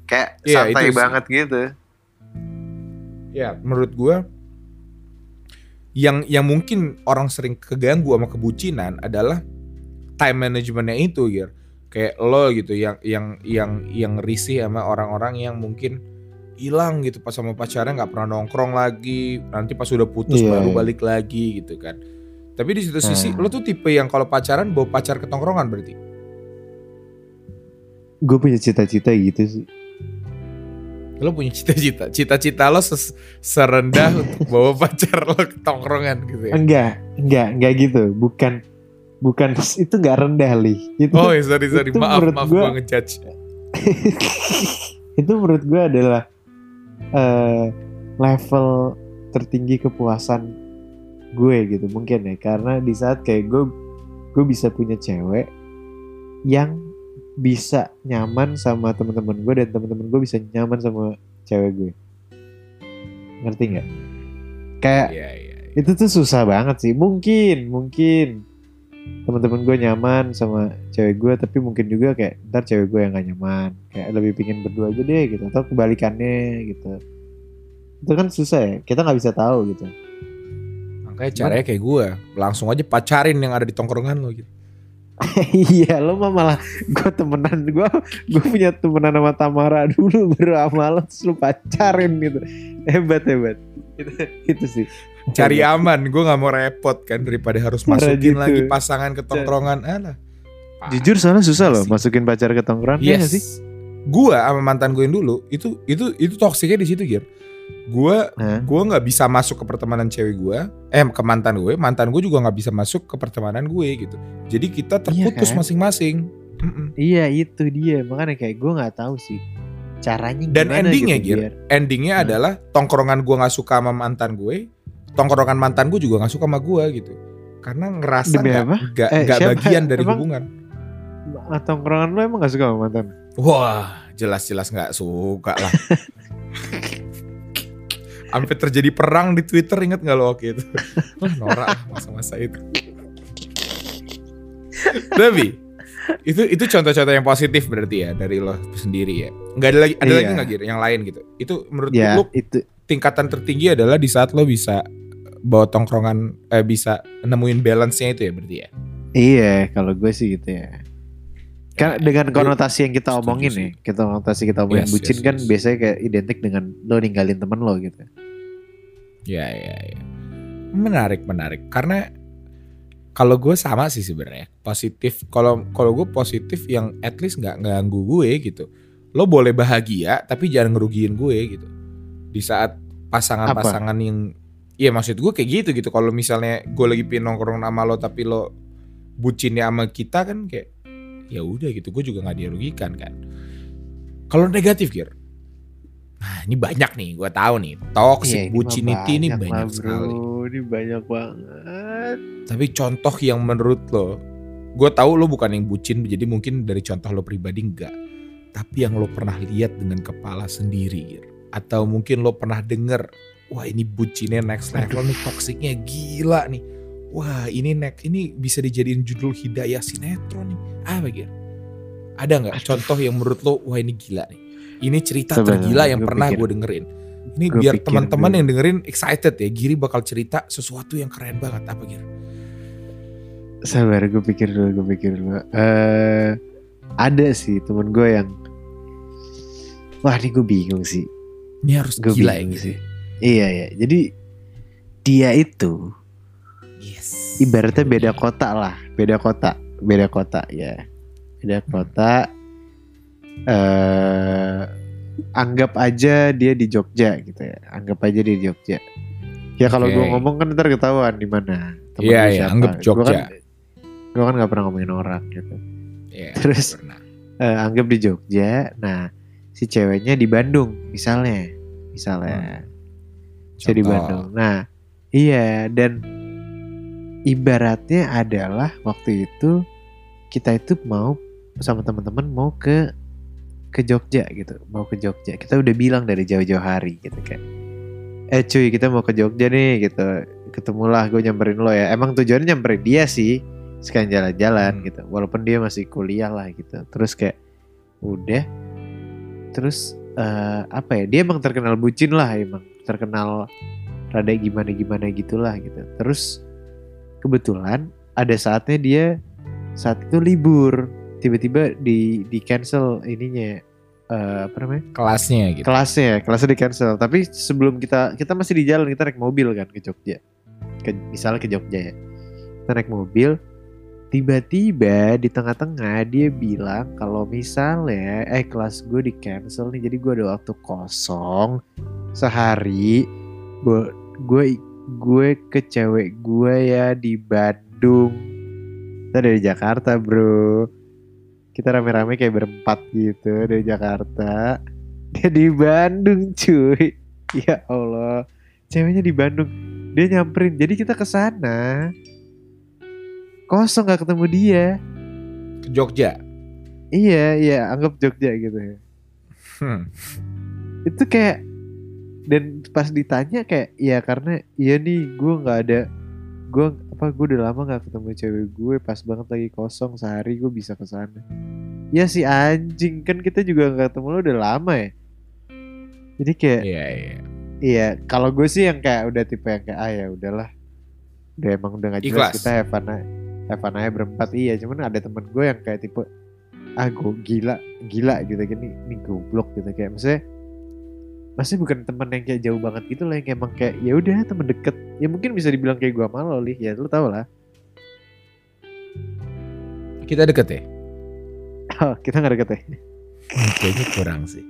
kayak Iya, santai banget gitu ya menurut gua yang yang mungkin orang sering keganggu sama kebucinan adalah time managementnya itu gitu kayak lo gitu yang yang yang yang risih sama orang-orang yang mungkin hilang gitu pas sama pacarnya nggak pernah nongkrong lagi nanti pas udah putus Iya, baru iya. balik lagi gitu kan tapi di situ sisi Nah. lo tuh tipe yang kalau pacaran bawa pacar ke tongkrongan berarti gue punya cita-cita gitu sih lo punya cita-cita? Cita-cita lo ses- serendah untuk bawa pacar lo ke tongkrongan gitu ya? Enggak enggak enggak gitu. Bukan bukan itu enggak rendah li. Itu Oh ya sorry sorry. itu maaf maaf gue ngejudge. itu menurut gue adalah eh, level tertinggi kepuasan gue gitu mungkin ya. Karena di saat kayak gue gue bisa punya cewek yang bisa nyaman sama teman-teman gue dan teman-teman gue bisa nyaman sama cewek gue ngerti nggak? Kayak Iya iya. itu tuh susah banget sih. Mungkin mungkin teman-teman gue nyaman sama cewek gue tapi mungkin juga kayak ntar cewek gue yang gak nyaman. Kayak lebih pingin berdua aja deh gitu atau kebalikannya gitu. Itu kan susah ya kita nggak bisa tahu gitu. Makanya caranya kayak gue langsung aja pacarin yang ada di tongkrongan lo gitu. iya lo mah malah gue temenan gue gue punya temenan sama Tamara dulu baru sama lo lo pacarin gitu hebat hebat itu, itu sih Cari Hebat. aman, gue nggak mau repot kan daripada harus masukin gitu. lagi pasangan ke tongkrongan. Alah. jujur soalnya susah loh Sih. masukin pacar ke tongkrongan ya nggak sih Yes. Gue sama mantan gue yang dulu itu itu itu toksiknya di situ Gir. Gue Hah? gue nggak bisa masuk ke pertemanan cewek gue, eh ke mantan gue, mantan gue juga nggak bisa masuk ke pertemanan gue gitu. Jadi kita terputus kan? masing-masing. Mm-mm. Iya itu dia makanya kayak gue nggak tahu sih caranya Dan gimana endingnya, gitu Gir, endingnya Hmm. adalah tongkrongan gue nggak suka sama mantan gue, tongkrongan mantan gue juga nggak suka sama gue gitu. Karena ngerasa nggak nggak Eh, nggak siapa? bagian dari Emang- hubungan. Tongkrongan lo emang gak suka sama mantan Wah, jelas-jelas nggak suka lah. Sampai terjadi perang di Twitter inget nggak lo waktu itu? Wah norak lah masa-masa itu. Tapi itu itu contoh-contoh yang positif berarti ya dari lo sendiri ya. Nggak ada lagi ada Iya. lagi nggak Gir yang lain gitu. Itu menurut ya lo itu tingkatan tertinggi adalah di saat lo bisa bawa tongkrongan eh bisa nemuin balance-nya itu ya berarti ya. iya kalau gue sih gitu ya kan Ya, dengan konotasi yang kita omongin nih kita konotasi kita omongin Yes, bucin yes, kan yes. biasanya kayak identik dengan lo ninggalin temen lo gitu Ya, ya, ya. Menarik, menarik. Karena kalau gue sama sih sebenarnya positif kalau kalau gue positif yang at least nggak ganggu gue gitu. Lo boleh bahagia tapi jangan ngerugiin gue gitu. Di saat pasangan-pasangan yang Iya maksud gue kayak gitu gitu. Kalau misalnya gue lagi pengen nongkrong sama lo tapi lo bucinnya sama kita kan kayak ya udah gitu. Gue juga nggak dirugikan kan. Kalau negatif kir nah ini banyak nih gue tahu nih. Toxic Iya, ini mah bucinity ini lah, banyak bro. sekali. Ini banyak banget. tapi contoh yang menurut lo gue tahu lo bukan yang bucin jadi mungkin dari contoh lo pribadi enggak. Tapi yang lo pernah lihat dengan kepala sendiri atau mungkin lo pernah denger wah ini bucinnya next level nih toksiknya gila nih. Wah ini next ini bisa dijadiin judul hidayah sinetron nih. Apa Gir? ada nggak contoh yang menurut lo wah ini gila nih ini cerita Sebenarnya tergila yang gue pernah gue dengerin ini gue biar teman-teman yang dengerin excited ya Giri bakal cerita sesuatu yang keren banget apa Gir? Sabar, gue pikir dulu, gue pikir dulu. Eh, ada sih temen gue yang, wah ini gue bingung sih. Ini harus Gue gila ya bingung sih. Iya ya, jadi dia itu Yes. ibaratnya beda kota lah, beda kota, beda kota ya, beda kota. Eh, anggap aja dia di Jogja gitu ya, anggap aja dia di Jogja. Ya kalau gue Oke. ngomong kan ntar ketahuan di mana. Iya, gue iya, siapa. anggap Gue Jogja. kan, gue kan gak pernah ngomongin orang gitu. Iya, Terus? pernah. Eh, anggap di Jogja. Nah, si ceweknya di Bandung misalnya, misalnya. Saya di. Bandung. Nah, iya dan ibaratnya adalah waktu itu kita itu mau sama teman-teman mau ke ke Jogja gitu, mau ke Jogja. Kita udah bilang dari jauh-jauh hari gitu kan. Eh cuy, kita mau ke Jogja nih gitu. Ketemulah gue nyamperin lo ya. Emang tujuannya nyamperin dia sih, sekalian jalan-jalan Hmm. gitu. Walaupun dia masih kuliah lah gitu. Terus kayak udah terus eh, apa ya dia emang terkenal bucin lah emang terkenal rada gimana gimana gitulah gitu terus kebetulan ada saatnya dia saat itu libur tiba-tiba di di cancel ininya eh, apa namanya? Kelasnya gitu. kelasnya kelasnya di cancel. Tapi sebelum kita kita masih di jalan kita naik mobil kan ke Jogja. Ke misalnya ke Jogja ya. Kita naik mobil tiba-tiba di tengah-tengah dia bilang kalau misalnya eh kelas gue di cancel nih jadi gue ada waktu kosong sehari gue gue gue ke cewek gue ya di Bandung. Kita dari Jakarta bro kita rame-rame kayak berempat gitu dari Jakarta. Dia di Bandung cuy. Ya Allah. Ceweknya di Bandung. Dia nyamperin. Jadi kita ke sana. Kosong gak ketemu dia. Ke Jogja. iya iya. Anggap Jogja gitu ya. Hmm. itu kayak dan pas ditanya kayak ya karena iya nih gue nggak ada gue apa gue udah lama nggak ketemu cewek gue pas banget lagi kosong sehari gue bisa ke sana ya si anjing kan kita juga nggak ketemu lo udah lama ya jadi kayak Iya, iya. Iya, kalau gue sih yang kayak udah tipe yang kayak ah ya udahlah. Udah emang udah gak jelas Ikhlas. kita have fun aja, berempat iya, cuman ada temen gue yang kayak tipe ah gue gila, gila gitu gini, ini goblok gitu kayak maksudnya Maksudnya bukan temen yang kayak jauh banget gitu lah yang kayak emang kayak ya udah temen deket ya mungkin bisa dibilang kayak gue sama lo Lih ya lu tau lah Kita deket ya? oh, kita gak deket ya Kayaknya kurang sih.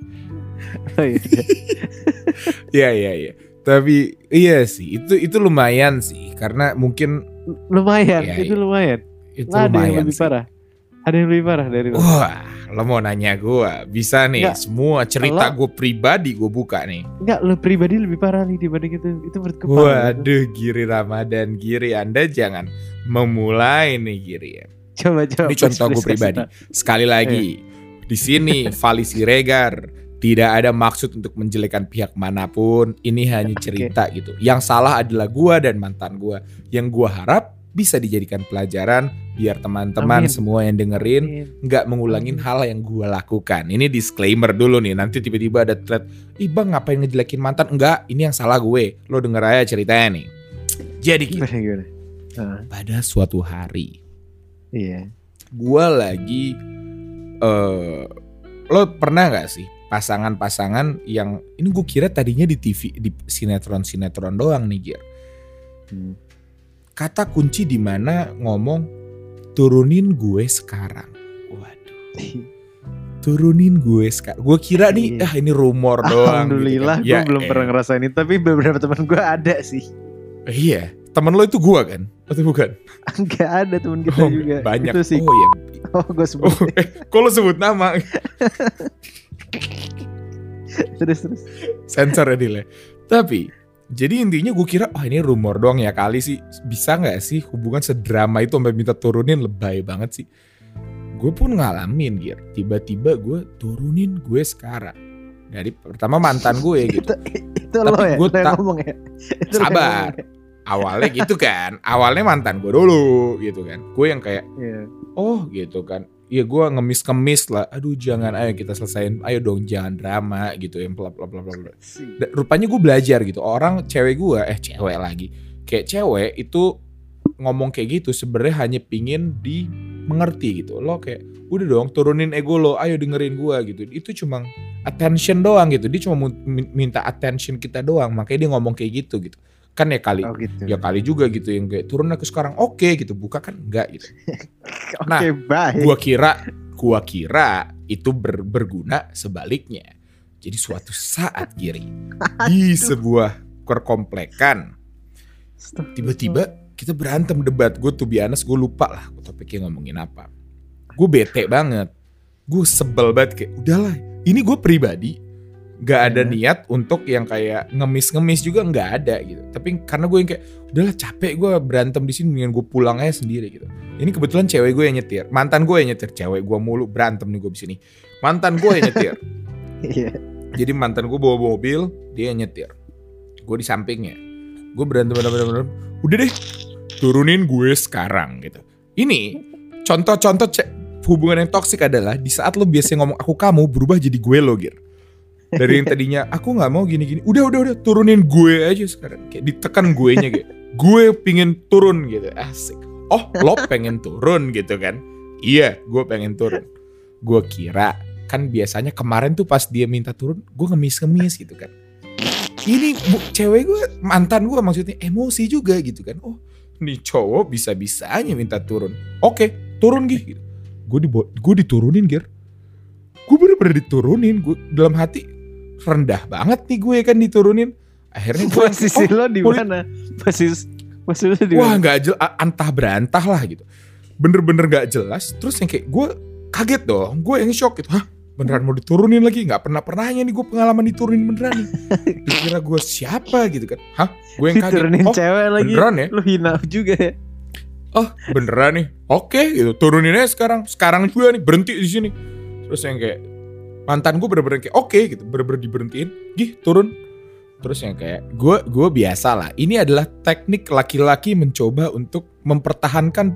oh, iya. Iya, iya, iya. Tapi iya sih, itu itu lumayan sih karena mungkin lumayan Iya, itu iya. lumayan itu Lah, ada yang lumayan lebih sih. parah ada yang lebih parah dari lo Wah, lo mau nanya gua, bisa nih Nggak. semua cerita gue pribadi gue buka nih. Enggak, lo pribadi lebih parah nih dibanding itu itu menurut gue gitu. Waduh, Giri Ramadan, Giri Anda jangan memulai nih Giri ya. Coba coba. Ini contoh gue pribadi. kasih Sekali lagi, di sini Vali Siregar tidak ada maksud untuk menjelekan pihak mana pun. Ini hanya cerita gitu. Yang salah adalah gua dan mantan gua. Yang gua harap bisa dijadikan pelajaran biar teman-teman semua yang dengerin nggak mengulangin hal yang gua lakukan. Ini disclaimer dulu nih. Nanti tiba-tiba ada thread, "Ih, Bang, ngapain ngejelekin mantan?" Enggak, ini yang salah gue. Lo denger aja ceritanya nih. Jadi? Ah, pada suatu hari iya. gua lagi eh lo pernah nggak sih pasangan-pasangan yang ini gue kira tadinya di TV di sinetron-sinetron doang nih Gir. Hmm. Kata kunci di mana ngomong turunin gue sekarang. Waduh. Turunin gue sekarang. Gue kira nih, Iya. ah ini rumor doang. Alhamdulillah gitu kan. gue belum eh, pernah ngerasain itu tapi beberapa teman gue ada sih. Iya, temen lo itu gue kan? Atau bukan? Enggak ada teman kita Oh, juga. banyak. Itu sih. Oh iya. Oh, gue sebut. Oh, eh, kok lo sebut nama? terus terus. Sensor ya Dile. Tapi jadi intinya gue kira oh ini rumor doang ya kali sih bisa nggak sih hubungan sedrama itu sampai minta turunin lebay banget sih. Gue pun ngalamin Gir. Tiba-tiba gue turunin gue sekarang. Dari pertama mantan gue gitu. Itu Tapi lo ya, yang tak- ngomong ya. Itu Sabar. ngomong Awalnya gitu kan. Awalnya mantan gue dulu gitu kan. Gue yang kayak ya. Iya. oh gitu kan. Iya gue ngemis-kemis lah. Aduh jangan ayo kita selesain. Ayo dong jangan drama gitu. Yang bla bla bla bla rupanya gue belajar gitu orang cewek gue eh cewek lagi kayak cewek itu ngomong kayak gitu sebenarnya hanya pingin dimengerti gitu lo kayak udah dong turunin ego lo ayo dengerin gue gitu itu cuma attention doang gitu dia cuma minta attention kita doang makanya dia ngomong kayak gitu gitu kan ya kali Oh gitu. ya kali juga gitu yang kayak turun aku sekarang oke gitu buka kan enggak gitu Oke, nah, baik. gua kira gua kira itu ber- berguna sebaliknya. Jadi suatu saat Giri di sebuah perkomplekan tiba-tiba kita berantem debat. Gue tuh biasa gue lupa lah topiknya ngomongin apa. Gue bete banget. Gue sebel banget kayak udahlah ini gue pribadi nggak ada Ya. niat untuk yang kayak ngemis-ngemis juga nggak ada gitu. Tapi karena gue yang kayak udahlah capek gue berantem di sini dengan gue pulang aja sendiri gitu. Ini kebetulan cewek gue yang nyetir. Mantan gue yang nyetir. Cewek gue mulu berantem nih gue di sini. Mantan gue yang nyetir. Iya. jadi mantan gue bawa mobil dia yang nyetir. Gue di sampingnya. Gue berantem berantem berantem udah deh turunin gue sekarang gitu. Ini contoh-contoh hubungan yang toksik adalah di saat lo biasanya ngomong aku kamu berubah jadi gue lo Gir dari yang tadinya aku nggak mau gini-gini. Udah udah udah turunin gue aja sekarang. Kayak ditekan gue nya kayak gue pingin turun gitu. Asik. Oh lo pengen turun gitu kan. Iya gue pengen turun. Gue kira kan biasanya kemarin tuh pas dia minta turun gue ngemis-ngemis gitu kan. Ini bu, cewek gue mantan gue maksudnya emosi juga gitu kan. Oh nih cowok bisa-bisanya minta turun. Oke turun gih gitu. gue di gue diturunin gir. Gue bener-bener diturunin. Gue dalam hati rendah banget nih gue kan diturunin. Akhirnya gue Posisi oh, lo di mana? Posisi posisi di wah nggak jelas antah berantah lah gitu. Bener-bener nggak jelas terus yang kayak gue kaget dong gue yang shock gitu. Hah beneran mau diturunin lagi? Nggak pernah pernahnya nih gue pengalaman diturunin beneran nih. Dikira gue siapa gitu kan. Hah gue yang kaget? Diturunin oh cewek lagi. beneran ya? Lo hina juga ya. oh beneran nih? Oke gitu. Turunin aja sekarang sekarang juga nih berhenti di sini. Terus yang kayak mantan gue bener-bener kayak oke gitu bener-bener diberhentiin. Gih turun. Terus yang kayak gue gue biasa lah ini adalah teknik laki-laki mencoba untuk mempertahankan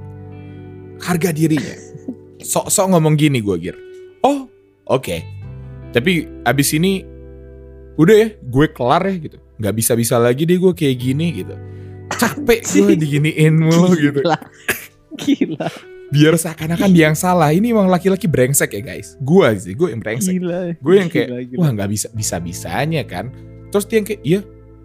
harga dirinya. Sok-sok ngomong gini gue gir. Oh oke. Tapi abis ini udah ya gue kelar ya gitu. Nggak bisa-bisa lagi deh gue kayak gini gitu. Capek gue diginiin mulu gitu. Gila. Biar seakan-akan dia yang salah ini emang laki-laki brengsek ya guys. Gue sih gue yang brengsek. Gue yang kayak Gila, gila. wah nggak bisa bisa bisanya kan. Terus dia yang kayak iya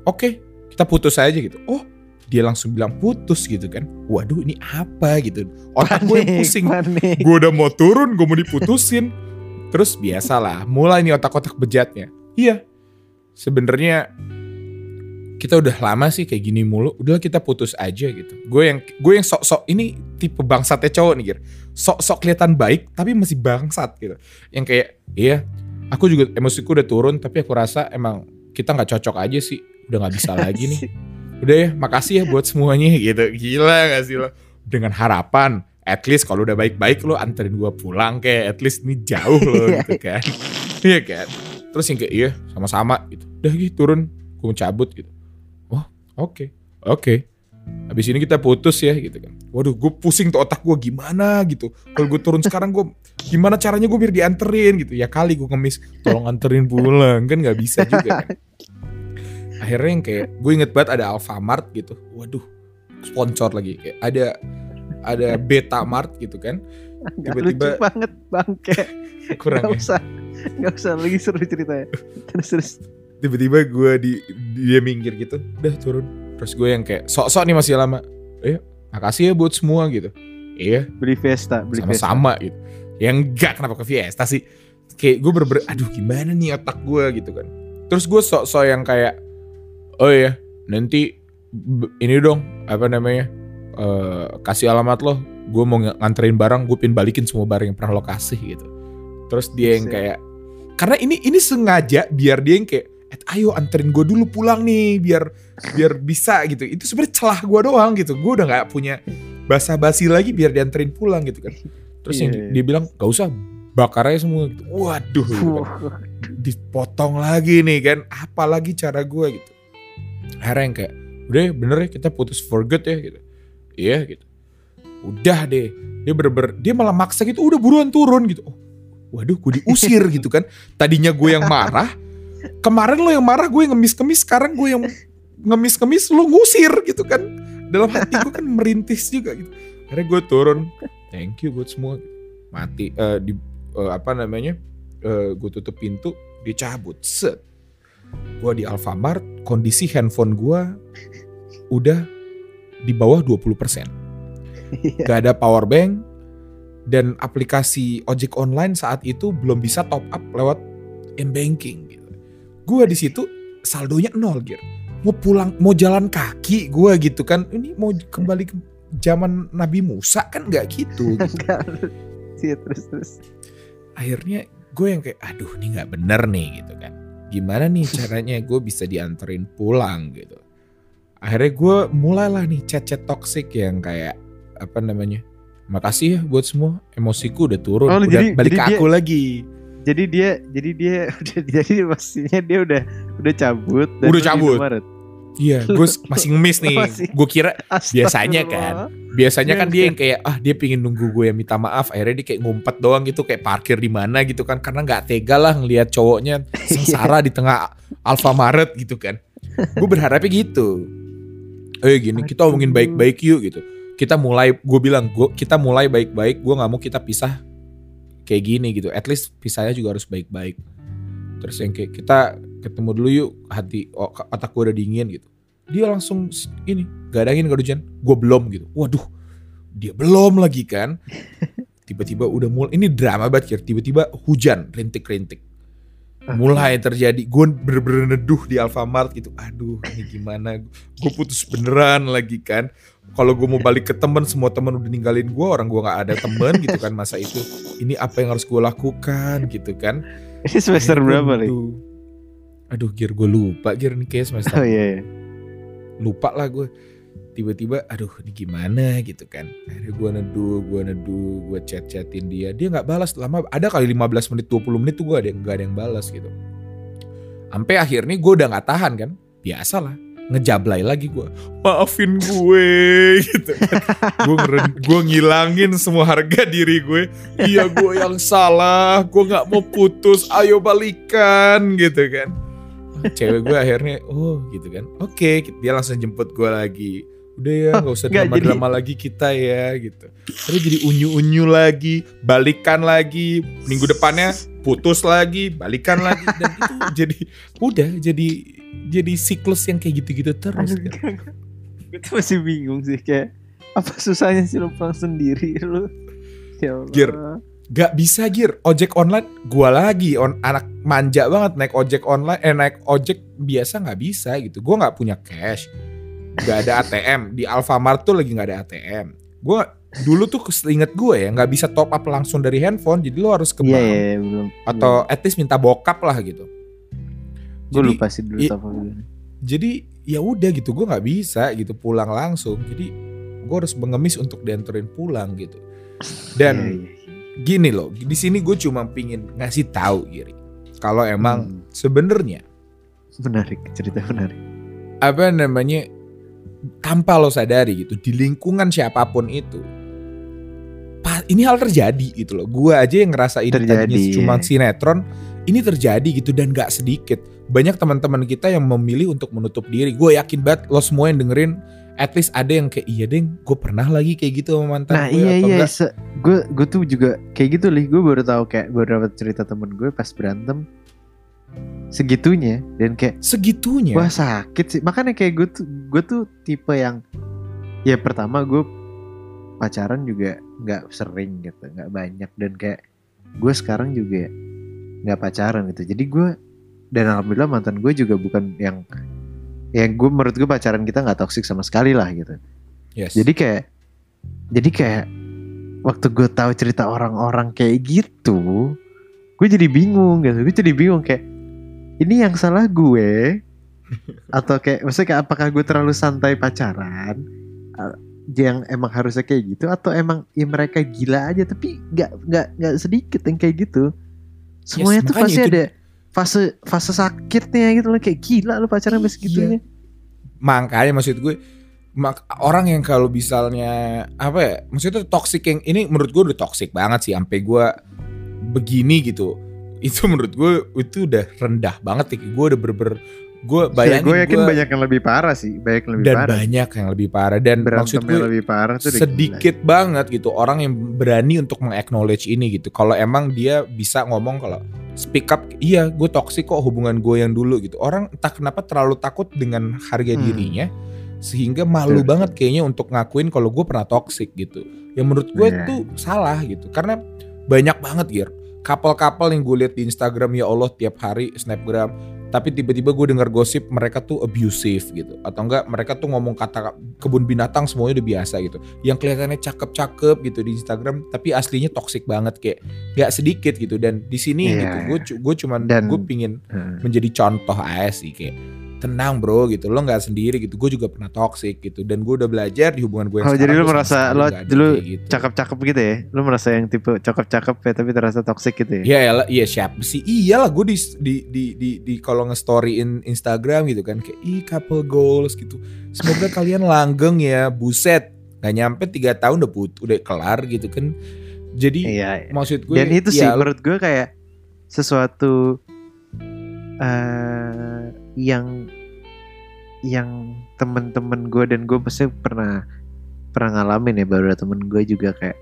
oke kita putus aja gitu. Oh dia langsung bilang putus gitu kan. Waduh ini apa? gitu. Otak gue yang pusing. gue udah mau turun gue mau diputusin. Terus biasalah mulai nih otak-otak bejatnya. Iya sebenarnya kita udah lama sih kayak gini mulu udah kita putus aja gitu. Gue yang gue yang sok-sok ini tipe bangsatnya cowok nih Gir. Sok-sok kelihatan baik tapi masih bangsat gitu. Yang kayak iya aku juga emosiku udah turun tapi aku rasa emang kita nggak cocok aja sih. Udah nggak bisa lagi nih. Udah ya makasih ya buat semuanya gitu. Gila gak sih lo? Dengan harapan at least kalau udah baik-baik lo anterin gua pulang kayak at least ini jauh lo gitu kan. Iya kan? Terus yang kayak iya sama-sama gitu. Udah gitu turun gue cabut gitu oke oke habis ini kita putus ya gitu kan waduh gue pusing tuh otak gue gimana gitu kalau gue turun sekarang gue gimana caranya gue biar dianterin gitu ya kali gue ngemis tolong anterin pulang kan nggak bisa juga kan akhirnya yang kayak gue inget banget ada Alfamart gitu waduh sponsor lagi kayak ada ada Betamart gitu kan tiba-tiba- lucu banget bangke. kurang Gak ya usah. Gak usah lagi seru ceritanya. Terus terus. Tiba-tiba gue di dia minggir gitu udah turun. Terus gue yang kayak sok-sok nih masih lama. Eh makasih ya buat semua gitu. Iya. Beli Fiesta, beli Fiesta. sama-sama gitu. Yang enggak kenapa ke Fiesta sih? Kayak gue bener, aduh gimana nih otak gue gitu kan. Terus gue sok-sok yang kayak oh iya nanti ini dong apa namanya eh, kasih alamat lo. Gue mau ng- nganterin barang gue pin balikin semua barang yang pernah lo kasih gitu. Terus dia yang kayak karena ini ini sengaja biar dia yang kayak "Eh, ayo anterin gue dulu pulang nih biar biar bisa gitu. Itu sebenarnya celah gue doang gitu. Gue udah nggak punya basa-basi lagi biar dianterin pulang gitu kan. Terus yang Iya, iya. dia bilang gak usah bakar aja semua gitu. Waduh gitu kan. Dipotong lagi nih kan. Apalagi cara gue gitu. Akhirnya yang kayak udah ya, bener ya kita putus for good ya gitu. Iya gitu. Udah deh. Dia bener-bener dia malah maksa gitu udah buruan turun gitu. Oh, waduh gue diusir gitu kan. Tadinya gue yang marah kemarin lo yang marah gue yang ngemis-kemis sekarang gue yang ngemis-kemis lo ngusir gitu kan. Dalam hati gue kan merintis juga gitu. Akhirnya gue turun. Thank you buat semua. Mati eh, di eh, apa namanya gue tutup pintu dia cabut set. Gue di Alfamart kondisi handphone gue udah di bawah 20% Iya. gak ada power bank dan aplikasi ojek online saat itu belum bisa top up lewat m-banking gitu. Gue di situ saldonya nol gitu. Mau pulang, mau jalan kaki gue gitu kan. Ini mau kembali ke zaman Nabi Musa kan nggak gitu. gitu. Iya, terus terus. Akhirnya gue yang kayak aduh ini nggak bener nih gitu kan. Gimana nih caranya gue bisa dianterin pulang gitu. Akhirnya gue mulailah nih chat-chat toxic yang kayak apa namanya. Makasih ya buat semua emosiku udah turun, Oh, udah jadi- balik jadi ke dia- aku lagi. Jadi dia jadi dia jadi pastinya dia udah udah cabut dan Udah cabut. Iya, gue masih ngemis nih. Gue kira Biasanya kan, biasanya kan dia yang kayak ah dia pingin nunggu gue yang minta maaf. Akhirnya dia kayak ngumpet doang gitu, kayak parkir di mana gitu kan, karena nggak tega lah ngelihat cowoknya sengsara di tengah Alfamaret gitu kan. Gue berharapnya gitu. Eh gini, kita omongin baik-baik yuk gitu. Kita mulai, gue bilang, gue kita mulai baik-baik. Gue nggak mau kita pisah kayak gini gitu. At least pisahnya juga harus baik-baik. Terus yang kayak kita ketemu dulu yuk, hati oh, otak gue udah dingin gitu. Dia langsung ini, gak ada angin gak ada hujan. Gue belum gitu. Waduh, dia belum lagi kan. Tiba-tiba udah mulai, ini drama banget Kir. Tiba-tiba hujan, rintik-rintik. Mulai terjadi, gue bener-bener neduh di Alfamart gitu. Aduh, ini gimana? Gue putus beneran lagi kan. Kalau gue mau balik ke temen, semua temen udah ninggalin gue. Orang gue gak ada temen gitu kan masa itu. Ini apa yang harus gue lakukan gitu kan. Ini semester Akhirnya berapa nih? Aduh, Gir gue lupa. Gir ini kayak semester Oh iya, iya. lupa lah gue tiba-tiba aduh ini gimana gitu kan akhirnya gue neduh gue neduh gue chat chatin dia dia nggak balas lama ada kali 15 menit 20 menit tuh gue ada yang nggak ada yang balas gitu sampai akhirnya gue udah nggak tahan kan biasa lah ngejablay lagi gue maafin gue gitu kan. Gue gue ngilangin semua harga diri gue. Iya gue yang salah. Gue nggak mau putus. Ayo balikan gitu kan. Cewek gue akhirnya oh gitu kan. Oke dia langsung jemput gue lagi. Udah ya nggak usah Nggak, drama drama lagi kita ya gitu. Terus jadi unyu unyu lagi balikan lagi. Minggu depannya putus lagi balikan lagi dan itu jadi udah jadi jadi siklus yang kayak gitu gitu terus Aduh, kan. Gue tuh masih bingung sih kayak apa susahnya sih lu pulang sendiri lu? Ya Allah. Gir. Gak bisa gir ojek online gua lagi on anak manja banget naik ojek online eh naik ojek biasa nggak bisa gitu gua nggak punya cash nggak ada ATM di Alfamart tuh lagi nggak ada ATM gua dulu tuh inget gue ya nggak bisa top up langsung dari handphone jadi lo harus ke Iya, bank iya, iya, belum. atau at least minta bokap lah gitu gue Jadi- lupa sih dulu apa dulu. jadi ya udah gitu gue nggak bisa gitu pulang langsung jadi gue harus mengemis untuk dianterin pulang gitu dan Iya, iya, gini loh di sini gue cuma pingin ngasih tahu Giri kalau emang Hmm. sebenarnya menarik cerita menarik. apa namanya tanpa lo sadari gitu di lingkungan siapa pun itu ini hal terjadi gitu loh. Gue aja yang ngerasa ini tadinya cuma sinetron ini terjadi gitu dan gak sedikit. Banyak teman-teman kita yang memilih untuk menutup diri. Gue yakin banget lo semua yang dengerin at least ada yang kayak iya deng gue pernah lagi kayak gitu sama mantan Nah gue iya atau iya, enggak? gue gue tuh juga kayak gitu lih. Gue baru tahu kayak beberapa cerita temen gue pas berantem segitunya dan kayak segitunya? Wah sakit sih. Makanya kayak gue tuh gue tuh tipe yang ya pertama gue pacaran juga nggak sering gitu nggak banyak. Dan kayak gue sekarang juga nggak pacaran gitu. Jadi gue dan alhamdulillah mantan gue juga bukan yang yang gue menurut gue pacaran kita nggak toksik sama sekali lah gitu. Yes. jadi kayak jadi kayak waktu gue tahu cerita orang-orang kayak gitu gue jadi bingung gitu. Gue jadi bingung kayak ini yang salah gue? Atau kayak maksudnya kayak apakah gue terlalu santai pacaran yang emang harusnya kayak gitu atau emang ya mereka gila aja tapi nggak nggak nggak sedikit yang kayak gitu. Semuanya tuh makanya pasti itu- ada fase fase sakitnya gitu loh kayak gila lo pacaran sampai segitunya. Makanya maksud gue mak- orang yang kalau misalnya apa ya maksudnya toxic yang ini menurut gue udah toxic banget sih sampai gue begini gitu. Itu menurut gue itu udah rendah banget ya gue udah berber gue bayangin gue yakin gua- banyak yang lebih parah sih banyak yang lebih dan parah. banyak yang lebih parah. Dan maksud berantem gue yang lebih parah tuh sedikit banget gitu orang yang berani untuk meng-acknowledge ini gitu. Kalau emang dia bisa ngomong kalau speak up. Iya gue toxic kok hubungan gue yang dulu gitu. Orang entah kenapa terlalu takut dengan harga Hmm. dirinya sehingga malu Betul. banget kayaknya untuk ngakuin kalau gue pernah toxic gitu. Yang menurut gue Iya. tuh salah gitu karena banyak banget Gir. Couple-couple yang gue lihat di Instagram ya Allah tiap hari snapgram tapi tiba-tiba gue dengar gosip mereka tuh abusive gitu. Atau enggak mereka tuh ngomong kata kebun binatang semuanya udah biasa gitu. Yang kelihatannya cakep-cakep gitu di Instagram tapi aslinya toxic banget kayak nggak sedikit gitu. Dan di sini Iya, gitu gue gue cuman gue pingin Hmm. menjadi contoh aja sih kayak tenang bro gitu lo nggak sendiri gitu gue juga pernah toxic gitu dan gue udah belajar di hubungan gue yang Oh, jadi sama merasa lo nggak dulu gitu. cakep-cakep gitu ya lu merasa yang tipe cakep-cakep ya tapi terasa toxic gitu ya Ya elah, iya siapa sih? Iyalah gue di di di di, di kalau nge-storyin Instagram gitu kan kayak ih couple goals gitu. Semoga kalian langgeng ya, buset. Gak nyampe tiga tahun udah put, udah kelar gitu kan. Jadi iya maksud gue dan itu sih ya, lo- menurut gue kayak sesuatu eh yang yang temen-temen gue dan gue pasti pernah pernah ngalamin ya baru ada temen gue juga kayak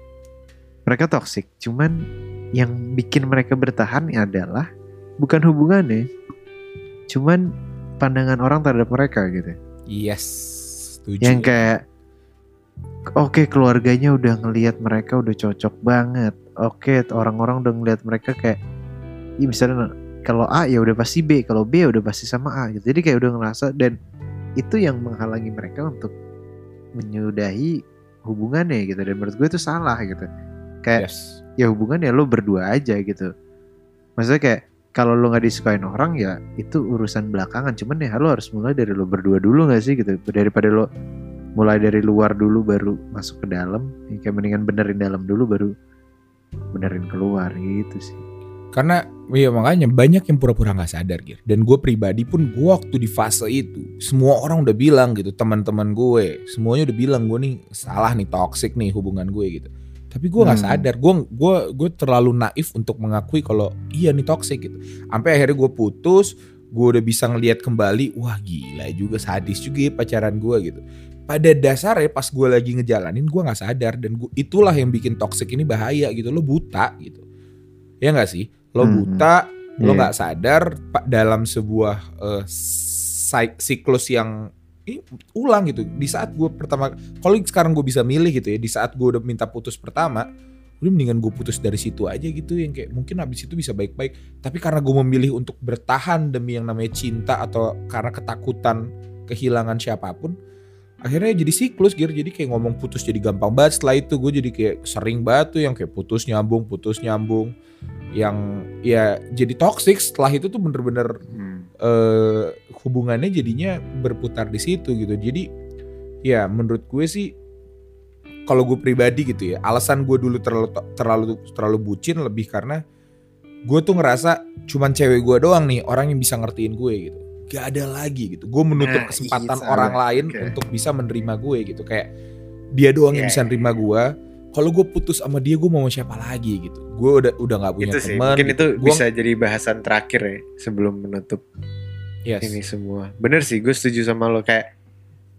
mereka toxic. Cuman yang bikin mereka bertahan adalah bukan hubungannya cuman pandangan orang terhadap mereka gitu. Yes, setuju. yang kayak oke keluarganya udah ngelihat mereka udah cocok banget. Oke orang-orang udah ngelihat mereka kayak ya misalnya kalau A ya udah pasti B kalau B ya udah pasti sama A gitu. Jadi kayak udah ngerasa dan itu yang menghalangi mereka untuk menyudahi hubungannya gitu. Dan menurut gue itu salah gitu. Kayak yes. ya hubungan ya lo berdua aja gitu. Maksudnya kayak kalau lo nggak disukain orang ya itu urusan belakangan. Cuman ya lo harus mulai dari lo berdua dulu nggak sih gitu? Daripada lo mulai dari luar dulu baru masuk ke dalam. Ya kayak mendingan benerin dalam dulu baru benerin keluar gitu sih Karena ya makanya banyak yang pura-pura nggak sadar gitu. Dan gue pribadi pun gue waktu di fase itu semua orang udah bilang gitu teman-teman gue semuanya udah bilang gue nih salah nih toxic nih hubungan gue gitu. Tapi gue nggak Hmm. sadar gue gue gue terlalu naif untuk mengakui kalau iya nih toxic gitu. Sampai akhirnya gue putus gue udah bisa ngelihat kembali wah gila juga sadis juga ya pacaran gue gitu. Pada dasarnya pas gue lagi ngejalanin gue nggak sadar dan gua, itulah yang bikin toxic ini bahaya gitu lo buta gitu. Ya nggak sih? Lo Hmm. buta, lo Iya. nggak sadar pa- dalam sebuah sik- siklus yang ini ulang gitu. Di saat gue pertama, kalau sekarang gue bisa milih gitu ya, di saat gue udah minta putus pertama, udah mendingan gue putus dari situ aja gitu yang kayak mungkin abis itu bisa baik-baik. Tapi karena gue memilih untuk bertahan demi yang namanya cinta atau karena ketakutan kehilangan siapa pun, akhirnya jadi siklus gitu. Jadi kayak ngomong putus jadi gampang banget. Setelah itu gue jadi kayak sering banget tuh yang kayak putus nyambung, putus nyambung yang ya jadi toxic setelah itu tuh bener-bener eh, hubungannya jadinya berputar di situ gitu. Jadi ya menurut gue sih kalau gue pribadi gitu ya alasan gue dulu terlalu terlalu terlalu bucin lebih karena gue tuh ngerasa cuman cewek gue doang nih orang yang bisa ngertiin gue gitu. Gak ada lagi gitu. Gue menutup Nah, kesempatan iya, orang lain oke. untuk bisa menerima gue gitu. Kayak dia doang yang Iya, bisa iya, nerima gue kalau gue putus sama dia gue mau sama siapa lagi gitu. Gue udah udah nggak punya teman mungkin itu Gua- bisa jadi bahasan terakhir ya sebelum menutup yes. ini semua. Bener sih gue setuju sama lo kayak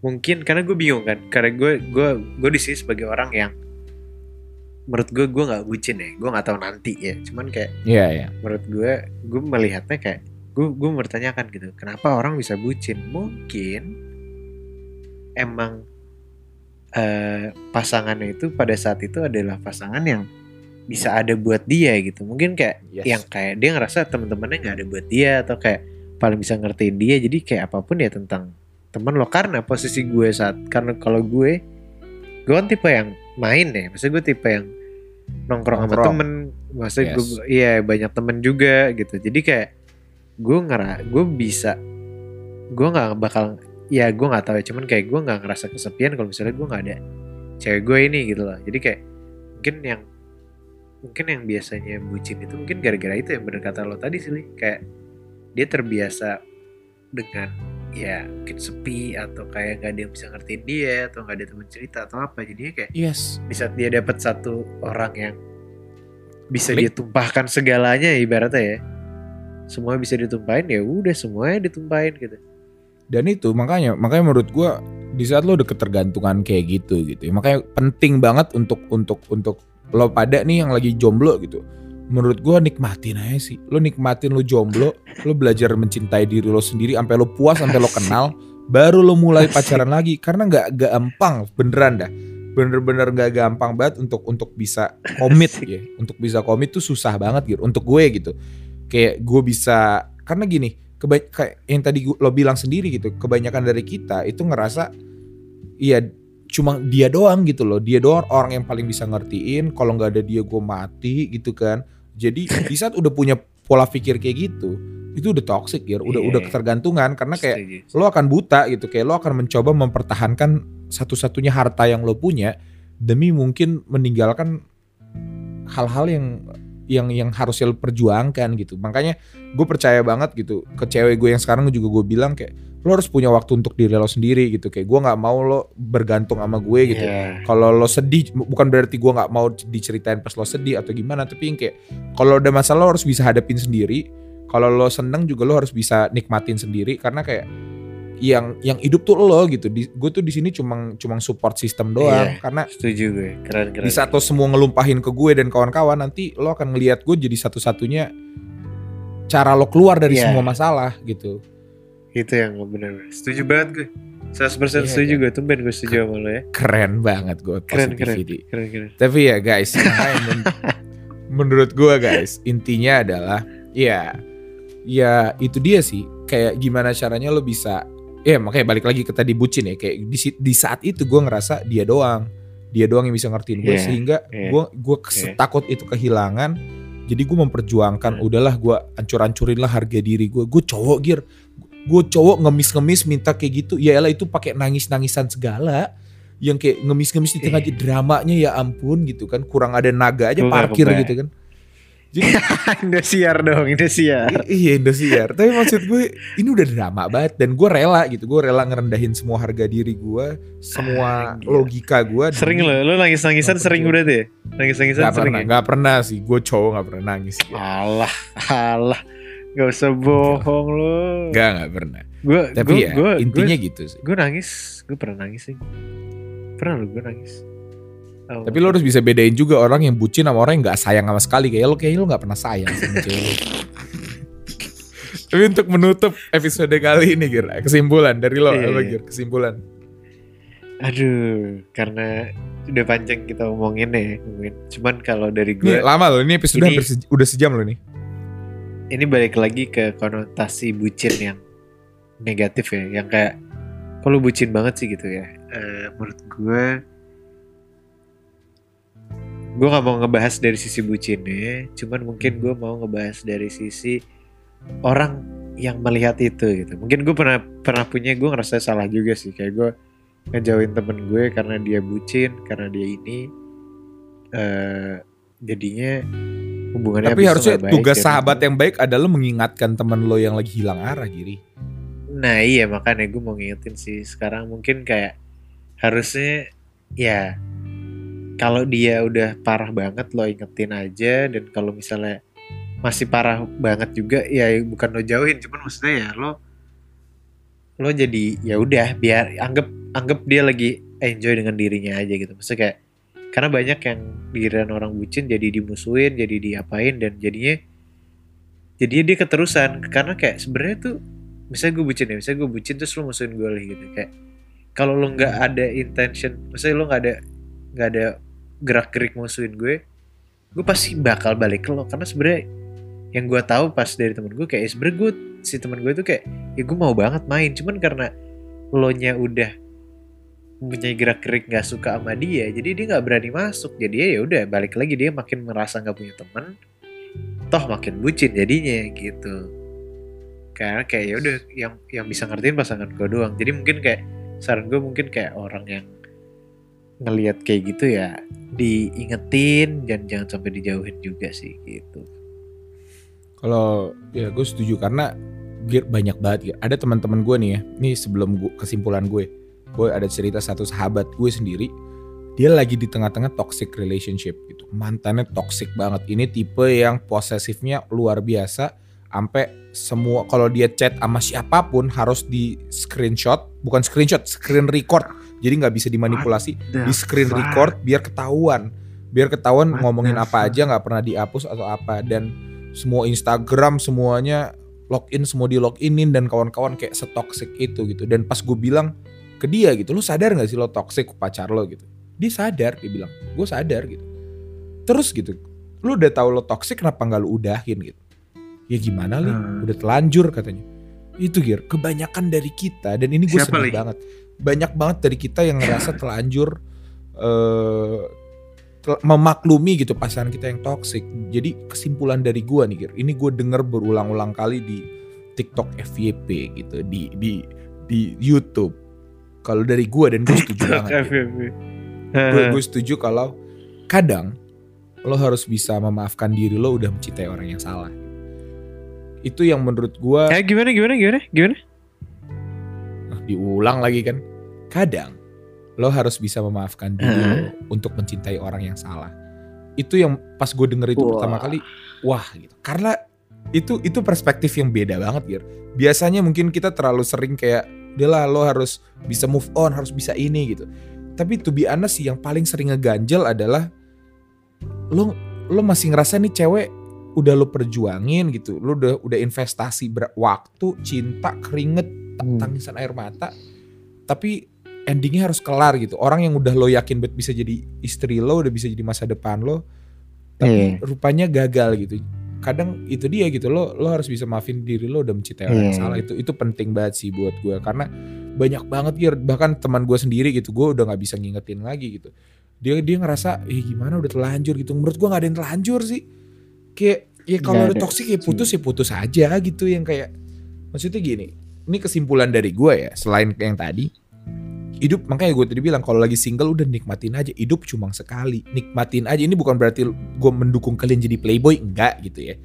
mungkin karena gue bingung kan karena gue gue gue di sini sebagai orang yang menurut gue gue nggak bucin ya gue nggak tahu nanti ya. Cuman kayak Iya iya. menurut gue gue melihatnya kayak gue gue bertanyakan gitu kenapa orang bisa bucin? Mungkin emang eh, pasangannya itu pada saat itu adalah pasangan yang bisa ada buat dia gitu mungkin kayak Yes. yang kayak dia ngerasa teman-temannya nggak ada buat dia atau kayak paling bisa ngertiin dia jadi kayak apa pun ya tentang teman lo karena posisi gue saat karena kalau gue gue kan tipe yang main deh maksudnya gue tipe yang nongkrong, sama Nongkrong. temen maksudnya Yes. gue iya banyak temen juga gitu jadi kayak gue ngera gue bisa gue nggak bakal ya gue nggak tahu ya. Cuman kayak gue nggak ngerasa kesepian kalau misalnya gue nggak ada cewek gue ini gitu loh. Jadi kayak mungkin yang mungkin yang biasanya bucin itu mungkin gara-gara itu yang bener kata lo tadi sih kayak dia terbiasa dengan ya mungkin sepi atau kayak gak ada yang bisa ngertiin dia atau gak ada teman cerita atau apa. Jadinya kayak Yes. di saat dia dapat satu orang yang bisa Klik. dia tumpahkan segalanya ibaratnya ya. Semua bisa ditumpahin ya udah semuanya ditumpahin gitu Dan itu makanya makanya menurut gua di saat lo udah ketergantungan kayak gitu gitu. ya, Makanya penting banget untuk untuk untuk lo pada nih yang lagi jomblo gitu. Menurut gua nikmatin aja sih. Lo nikmatin lo jomblo, lo belajar mencintai diri lo sendiri sampai lo puas sampai lo kenal, baru lo mulai pacaran lagi karena nggak gampang beneran dah. Bener-bener nggak gampang banget untuk untuk bisa komit ya. Untuk bisa komit tuh susah banget gitu. Untuk gue gitu. Kayak gue bisa karena gini, keba- kayak yang tadi lo bilang sendiri gitu, kebanyakan dari kita itu ngerasa iya cuma dia doang gitu loh, dia doang orang yang paling bisa ngertiin. Kalau nggak ada dia gue mati gitu kan. Jadi di saat udah punya pola pikir kayak gitu, itu udah toxic ya, udah Iya. udah ketergantungan karena kayak Setuju. lo akan buta gitu, kayak lo akan mencoba mempertahankan satu-satunya harta yang lo punya demi mungkin meninggalkan hal-hal yang yang yang harusnya lo perjuangkan gitu. Makanya gue percaya banget gitu ke cewek gue yang sekarang juga gue bilang kayak lo harus punya waktu untuk diri lo sendiri gitu. Kayak gue nggak mau lo bergantung sama gue gitu. Iya. Kalau lo sedih bukan berarti gue nggak mau diceritain pas lo sedih atau gimana, tapi yang kayak kalau ada masalah lo harus bisa hadapin sendiri. Kalau lo seneng juga lo harus bisa nikmatin sendiri karena kayak yang yang hidup tuh lo gitu. Di, gue tuh di sini cuma cuma support system doang Iya. karena setuju gue keren keren di saat lo semua ngelumpahin ke gue dan kawan-kawan nanti lo akan ngelihat gue jadi satu-satunya cara lo keluar dari Iya. semua masalah gitu. itu yang benar setuju banget gue 100% Iya, setuju kan? gue tumben gue setuju sama lo ya Keren banget gue keren keren keren keren Tapi ya guys, men- menurut gue guys, intinya adalah ya ya itu dia sih. Kayak gimana caranya lo bisa ya makanya balik lagi ke tadi bucin ya kayak di, di saat itu gue ngerasa dia doang. Dia doang yang bisa ngertiin gue Iya, sehingga iya, gue gue iya. takut itu kehilangan. Jadi gue memperjuangkan Hmm. udahlah gue ancur-ancurin lah harga diri gue. Gue cowok gir. Gue cowok ngemis-ngemis minta kayak gitu. Ya elah itu pakai nangis-nangisan segala yang kayak ngemis-ngemis di tengah Iya. dramanya ya ampun gitu kan kurang ada naga aja nggak parkir gitu kan jadi Indosiar dong Indosiar iya Indosiar tapi maksud gue ini udah drama banget dan gue rela gitu gue rela ngerendahin semua harga diri gue semua Ah, gila. logika gue sering lo lo nangis nangisan sering percaya. berarti ya nangis nangisan Gak sering pernah, ya? gak pernah sih. Gue cowok gak pernah nangis. alah alah Gak usah bohong lo Gak, gak pernah. gue Tapi gue ya gue intinya gitu sih. gue nangis gue pernah nangis sih pernah lo gue nangis Oh. Tapi lo harus bisa bedain juga orang yang bucin sama orang yang gak sayang sama sekali. Kayak lo kayaknya lo gak pernah sayang sama cewek. Tapi untuk menutup episode kali ini Gir, kesimpulan dari lo Iya, apa iya. Gir? Kesimpulan. aduh karena udah panjang kita omongin ya ngomongin. cuman kalau dari Ini gue lama loh, ini episode Ini- se- udah sejam loh nih. ini balik lagi ke konotasi bucin yang negatif ya yang kayak kalau bucin banget sih gitu ya Eh, menurut gue gue nggak mau ngebahas dari sisi bucinnya cuman mungkin gue mau ngebahas dari sisi orang yang melihat itu gitu. Mungkin gue pernah pernah punya gue ngerasa salah juga sih. Kayak gue ngejauhin temen gue karena dia bucin karena dia ini eh jadinya hubungannya Tapi harusnya baik tugas dan sahabat yang baik adalah mengingatkan teman lo yang lagi hilang arah, Giri. Nah iya makanya gue mau ngingetin sih. Sekarang mungkin kayak harusnya ya kalau dia udah parah banget lo ingetin aja. Dan kalau misalnya masih parah banget juga ya bukan lo jauhin. Cuman maksudnya ya lo lo jadi ya udah biar anggap anggap dia lagi enjoy dengan dirinya aja gitu. Maksudnya kayak karena banyak yang pikiran orang bucin jadi dimusuhin jadi diapain dan jadinya jadinya dia keterusan. Karena kayak sebenarnya tuh misalnya gue bucin ya misalnya gue bucin terus lo musuhin gue lagi gitu. Kayak kalau lo nggak ada intention maksudnya lo nggak ada nggak ada gerak gerik musuhin gue gue pasti bakal balik ke lo. Karena sebenarnya yang gue tahu pas dari temen gue kayak sebenarnya gue si temen gue tuh kayak ya gue mau banget main. Cuman karena lo nya udah punya gerak gerik nggak suka sama dia jadi dia nggak berani masuk. Jadi ya udah balik lagi. Dia makin merasa nggak punya teman toh makin bucin jadinya gitu. Karena kayak ya udah yang yang bisa ngertiin pasangan gue doang. Jadi mungkin kayak saran gue mungkin kayak orang yang ngelihat kayak gitu ya diingetin dan jangan sampai dijauhin juga sih gitu Kalau ya gue setuju karena banyak banget Gir. Ada teman-teman gue nih ya. Ini sebelum gua, kesimpulan gue. Gue ada cerita satu sahabat gue sendiri. Dia lagi di tengah-tengah toxic relationship gitu. Mantannya toxic banget. Ini tipe yang posesifnya luar biasa. Sampai semua kalau dia chat sama siapa pun harus di screenshot, bukan screenshot, screen record. Jadi nggak bisa dimanipulasi. Di screen record biar ketahuan. Biar ketahuan What ngomongin apa fuck? aja nggak pernah dihapus atau apa. Dan semua Instagram semuanya login semua di loginin dan kawan-kawan kayak setoxic itu gitu. Dan pas gue bilang ke dia gitu lu sadar nggak sih lo toxic pacar lo? gitu. Dia sadar dia bilang gue sadar gitu. Terus gitu lu udah tahu lo toxic kenapa nggak lu udahin? gitu. Ya gimana li? Hmm. udah telanjur katanya. Itu gir kebanyakan dari kita. Dan ini gue sedih Li? banget banyak banget dari kita yang ngerasa telanjur eh tel- memaklumi gitu pasangan kita yang toxic. Jadi kesimpulan dari gua nih, Gir, ini gue denger berulang-ulang kali di TikTok FYP gitu, di di di YouTube. Kalau dari gua dan gue setuju banget. Gue gue setuju kalau kadang lo harus bisa memaafkan diri lo udah mencintai orang yang salah. Itu yang menurut gua Kayak gimana gimana gimana gimana? Diulang lagi kan. Kadang lo harus bisa memaafkan diri Hmm. lo untuk mencintai orang yang salah. Itu yang pas gue denger itu Wah. pertama kali, wah gitu. Karena itu itu perspektif yang beda banget, Gir. Biasanya mungkin kita terlalu sering kayak, lah lo harus bisa move on, harus bisa ini gitu. Tapi to be honest sih yang paling sering ngeganjel adalah lo lo masih ngerasa nih cewek udah lo perjuangin gitu. Lo udah udah investasi waktu, cinta, keringet, Hmm. Tangisan air mata. Tapi endingnya harus kelar gitu. Orang yang udah lo yakin bet bisa jadi istri lo, udah bisa jadi masa depan lo, tapi Iya. rupanya gagal gitu. Kadang itu dia gitu lo lo harus bisa maafin diri lo udah mencintai orang yang Iya. salah itu itu penting banget sih buat gue karena banyak banget ya bahkan teman gue sendiri gitu gue udah nggak bisa ngingetin lagi gitu dia dia ngerasa eh gimana udah telanjur gitu menurut gue nggak ada yang telanjur sih kayak ya kalau udah toksik ya putus ya putus aja gitu yang kayak maksudnya gini ini kesimpulan dari gue ya selain yang tadi hidup makanya gue tadi bilang kalau lagi single udah nikmatin aja hidup cuma sekali. Nikmatin aja ini bukan berarti gue mendukung kalian jadi playboy enggak gitu ya.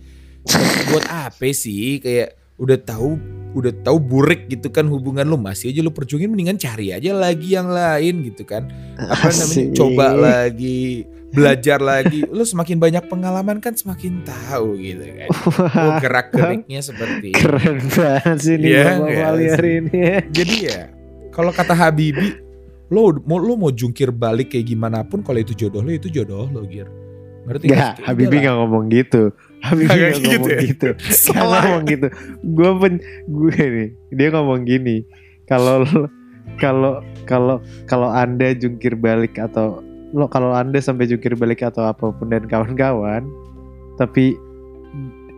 Buat apa sih kayak udah tahu udah tahu burik gitu kan hubungan lu masih aja lu perjuangin mendingan cari aja lagi yang lain gitu kan. Apa namanya Asik. coba lagi belajar lagi lu semakin banyak pengalaman kan semakin tahu gitu kan oh, gerak geriknya seperti. Keren banget sih nih Iya, Bapak iya Wali sih. hari ini ya. jadi ya kalau kata Habibi lo mau lo mau jungkir balik kayak gimana pun kalau itu jodoh lo itu jodoh lo gir ngerti Gak, sih? Kayak Habibie udahlah. gak ngomong gitu. Habibie gak gitu ngomong ya? gitu. Gak Salah. ngomong gitu. Gue pen, gue nih, dia ngomong gini. Kalau kalau kalau kalau anda jungkir balik atau lo kalau anda sampai jungkir balik atau apa pun dan kawan-kawan, tapi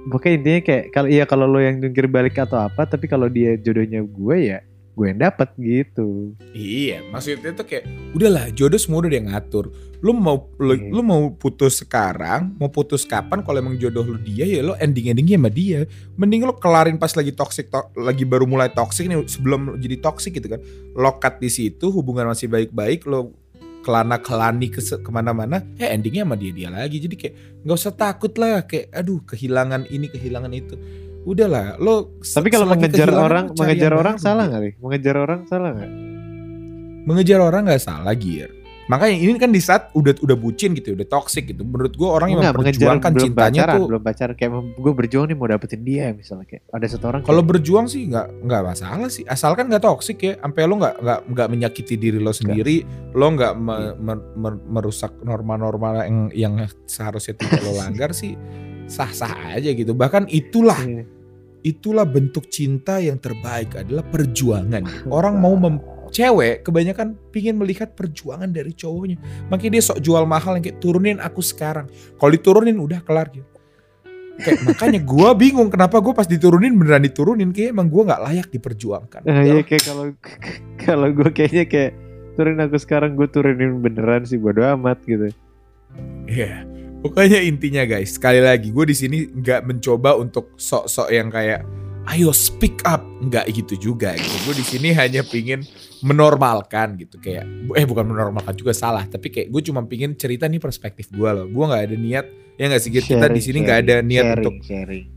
pokoknya intinya kayak kalau iya kalau lo yang jungkir balik atau apa, tapi kalau dia jodohnya gue ya gue yang dapat gitu. Iya, maksudnya tuh kayak udahlah jodoh semua udah dia ngatur. Lu mau lu, Iya. lu mau putus sekarang, mau putus kapan kalau emang jodoh lu dia ya lo ending-endingnya sama dia. Mending lo kelarin pas lagi toxic to- lagi baru mulai toxic nih sebelum lo jadi toxic gitu kan. Lo cut di situ, hubungan masih baik-baik, lo kelana kelani ke ke mana-mana, ya endingnya sama dia dia lagi. Jadi kayak nggak usah takut lah, kayak aduh kehilangan ini kehilangan itu. Udahlah, lo Tapi kalau mengejar orang, mengejar orang baru, salah nggak? Mengejar orang salah nggak? mengejar orang nggak salah Gir makanya ini kan di saat udah udah bucin gitu udah toxic gitu. Menurut gue orang yang Enggak, memperjuangkan belum cintanya pacaran, tuh belum pacaran. Kayak gue berjuang nih mau dapetin dia misalnya. Kayak ada satu orang kalau berjuang sih nggak nggak masalah sih. Asalkan nggak toxic ya sampai lo nggak nggak nggak menyakiti diri lo sendiri lo nggak me- Iya. mer- mer- merusak norma-norma yang yang seharusnya tidak lo langgar sih sah-sah aja gitu. Bahkan itulah Iya. itulah bentuk cinta yang terbaik adalah perjuangan. Orang mau mem- cewek kebanyakan pingin melihat perjuangan dari cowoknya. Makanya dia sok jual mahal yang kayak turunin aku sekarang. Kalau diturunin udah kelar gitu. Kayak makanya gue bingung kenapa gue pas diturunin beneran diturunin kayak emang gue nggak layak diperjuangkan. Nah, Ya ya kayak kalau kalau gue kayaknya kayak turunin aku sekarang gue turunin beneran sih bodo amat gitu. Iya. Pokoknya intinya guys, sekali lagi gue di sini nggak mencoba untuk sok-sok yang kayak ayo speak up, nggak gitu juga gitu. Gue di sini hanya pingin menormalkan gitu kayak eh bukan menormalkan juga salah, tapi kayak gue cuma pingin cerita nih perspektif gue loh. Gue nggak ada niat ya nggak sih kita di sini nggak ada niat sharing, untuk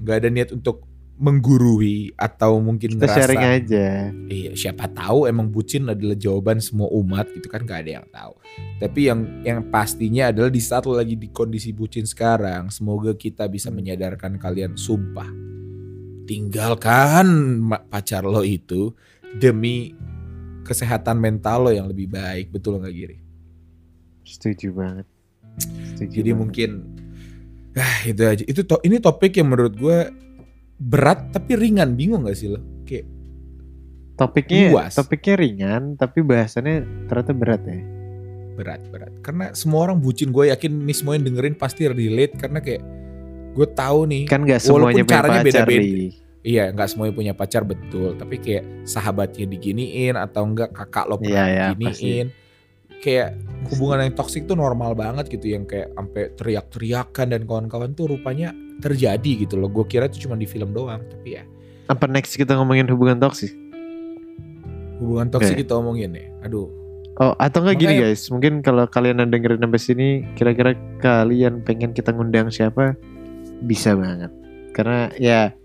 nggak ada niat untuk menggurui atau mungkin Kita ngerasa sharing aja. Iya, siapa tahu emang bucin adalah jawaban semua umat gitu kan gak ada yang tahu. Tapi yang yang pastinya adalah di saat lo lagi di kondisi bucin sekarang, semoga kita bisa menyadarkan kalian sumpah. Tinggalkan pacar lo itu demi kesehatan mental lo yang lebih baik, betul nggak Giri? Setuju banget. Setuju Jadi banget. mungkin ah itu aja. Itu to- ini topik yang menurut gue berat tapi ringan, bingung gak sih lo? Kayak topiknya luas. topiknya ringan tapi bahasannya ternyata berat ya. berat berat karena semua orang bucin gue yakin nih semua yang dengerin pasti relate karena kayak gue tahu nih Kan nggak Walaupun semuanya punya caranya beda-beda. Iya nggak semuanya punya pacar betul tapi kayak sahabatnya diginiin atau enggak kakak lo pernah Iya, iya, diginiin kayak hubungan yang toksik tuh normal banget gitu yang kayak sampai teriak-teriakan dan kawan-kawan tuh rupanya terjadi gitu loh gue kira itu cuma di film doang tapi ya Apa next kita ngomongin hubungan toksik? hubungan toksik Oke. kita omongin ya aduh Oh, atau enggak gini guys, mungkin kalau kalian yang dengerin sampai sini, kira-kira kalian pengen kita ngundang siapa? Bisa banget. Karena ya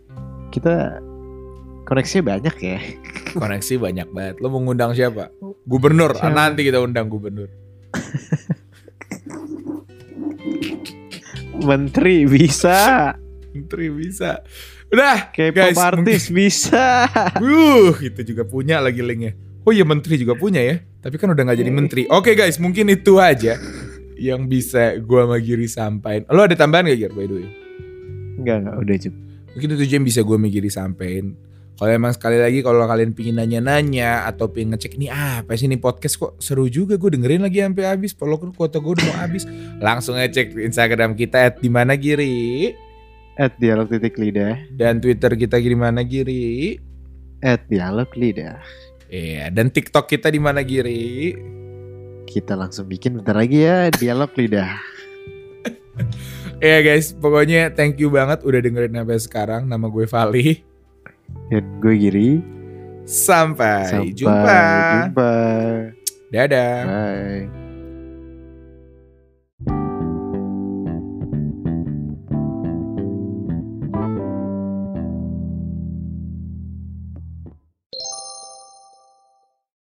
kita koneksinya banyak ya. koneksi banyak banget lo mau ngundang siapa gubernur Siapa? nanti kita undang gubernur Menteri bisa, Menteri bisa. Udah, K-pop Guys, artis bisa. wuh, itu juga punya lagi linknya. Oh iya menteri juga punya ya, tapi kan udah nggak jadi menteri. Oke guys, mungkin itu aja yang bisa gua sama Giri sampaikan. Lo ada tambahan gak Gir by the way? Enggak, enggak, udah cukup. Mungkin itu aja yang bisa gua sama Giri sampaikan. Kalau emang sekali lagi kalau kalian pingin nanya-nanya atau pingin ngecek ini apa sih ini podcast kok seru juga gue dengerin lagi sampai habis. Walaupun kuota gue udah mau habis, langsung ngecek Instagram kita at di mana Giri At dialog titik lidah, dan Twitter kita di mana Giri. at dialog lidah. Iya, dan TikTok kita di mana Giri? Kita langsung bikin bentar lagi ya dialog lidah. Iya guys, pokoknya thank you banget udah dengerin sampai sekarang. Nama gue Vali. Dan gue Giri. Sampai, Sampai jumpa. jumpa. Dadah. Bye.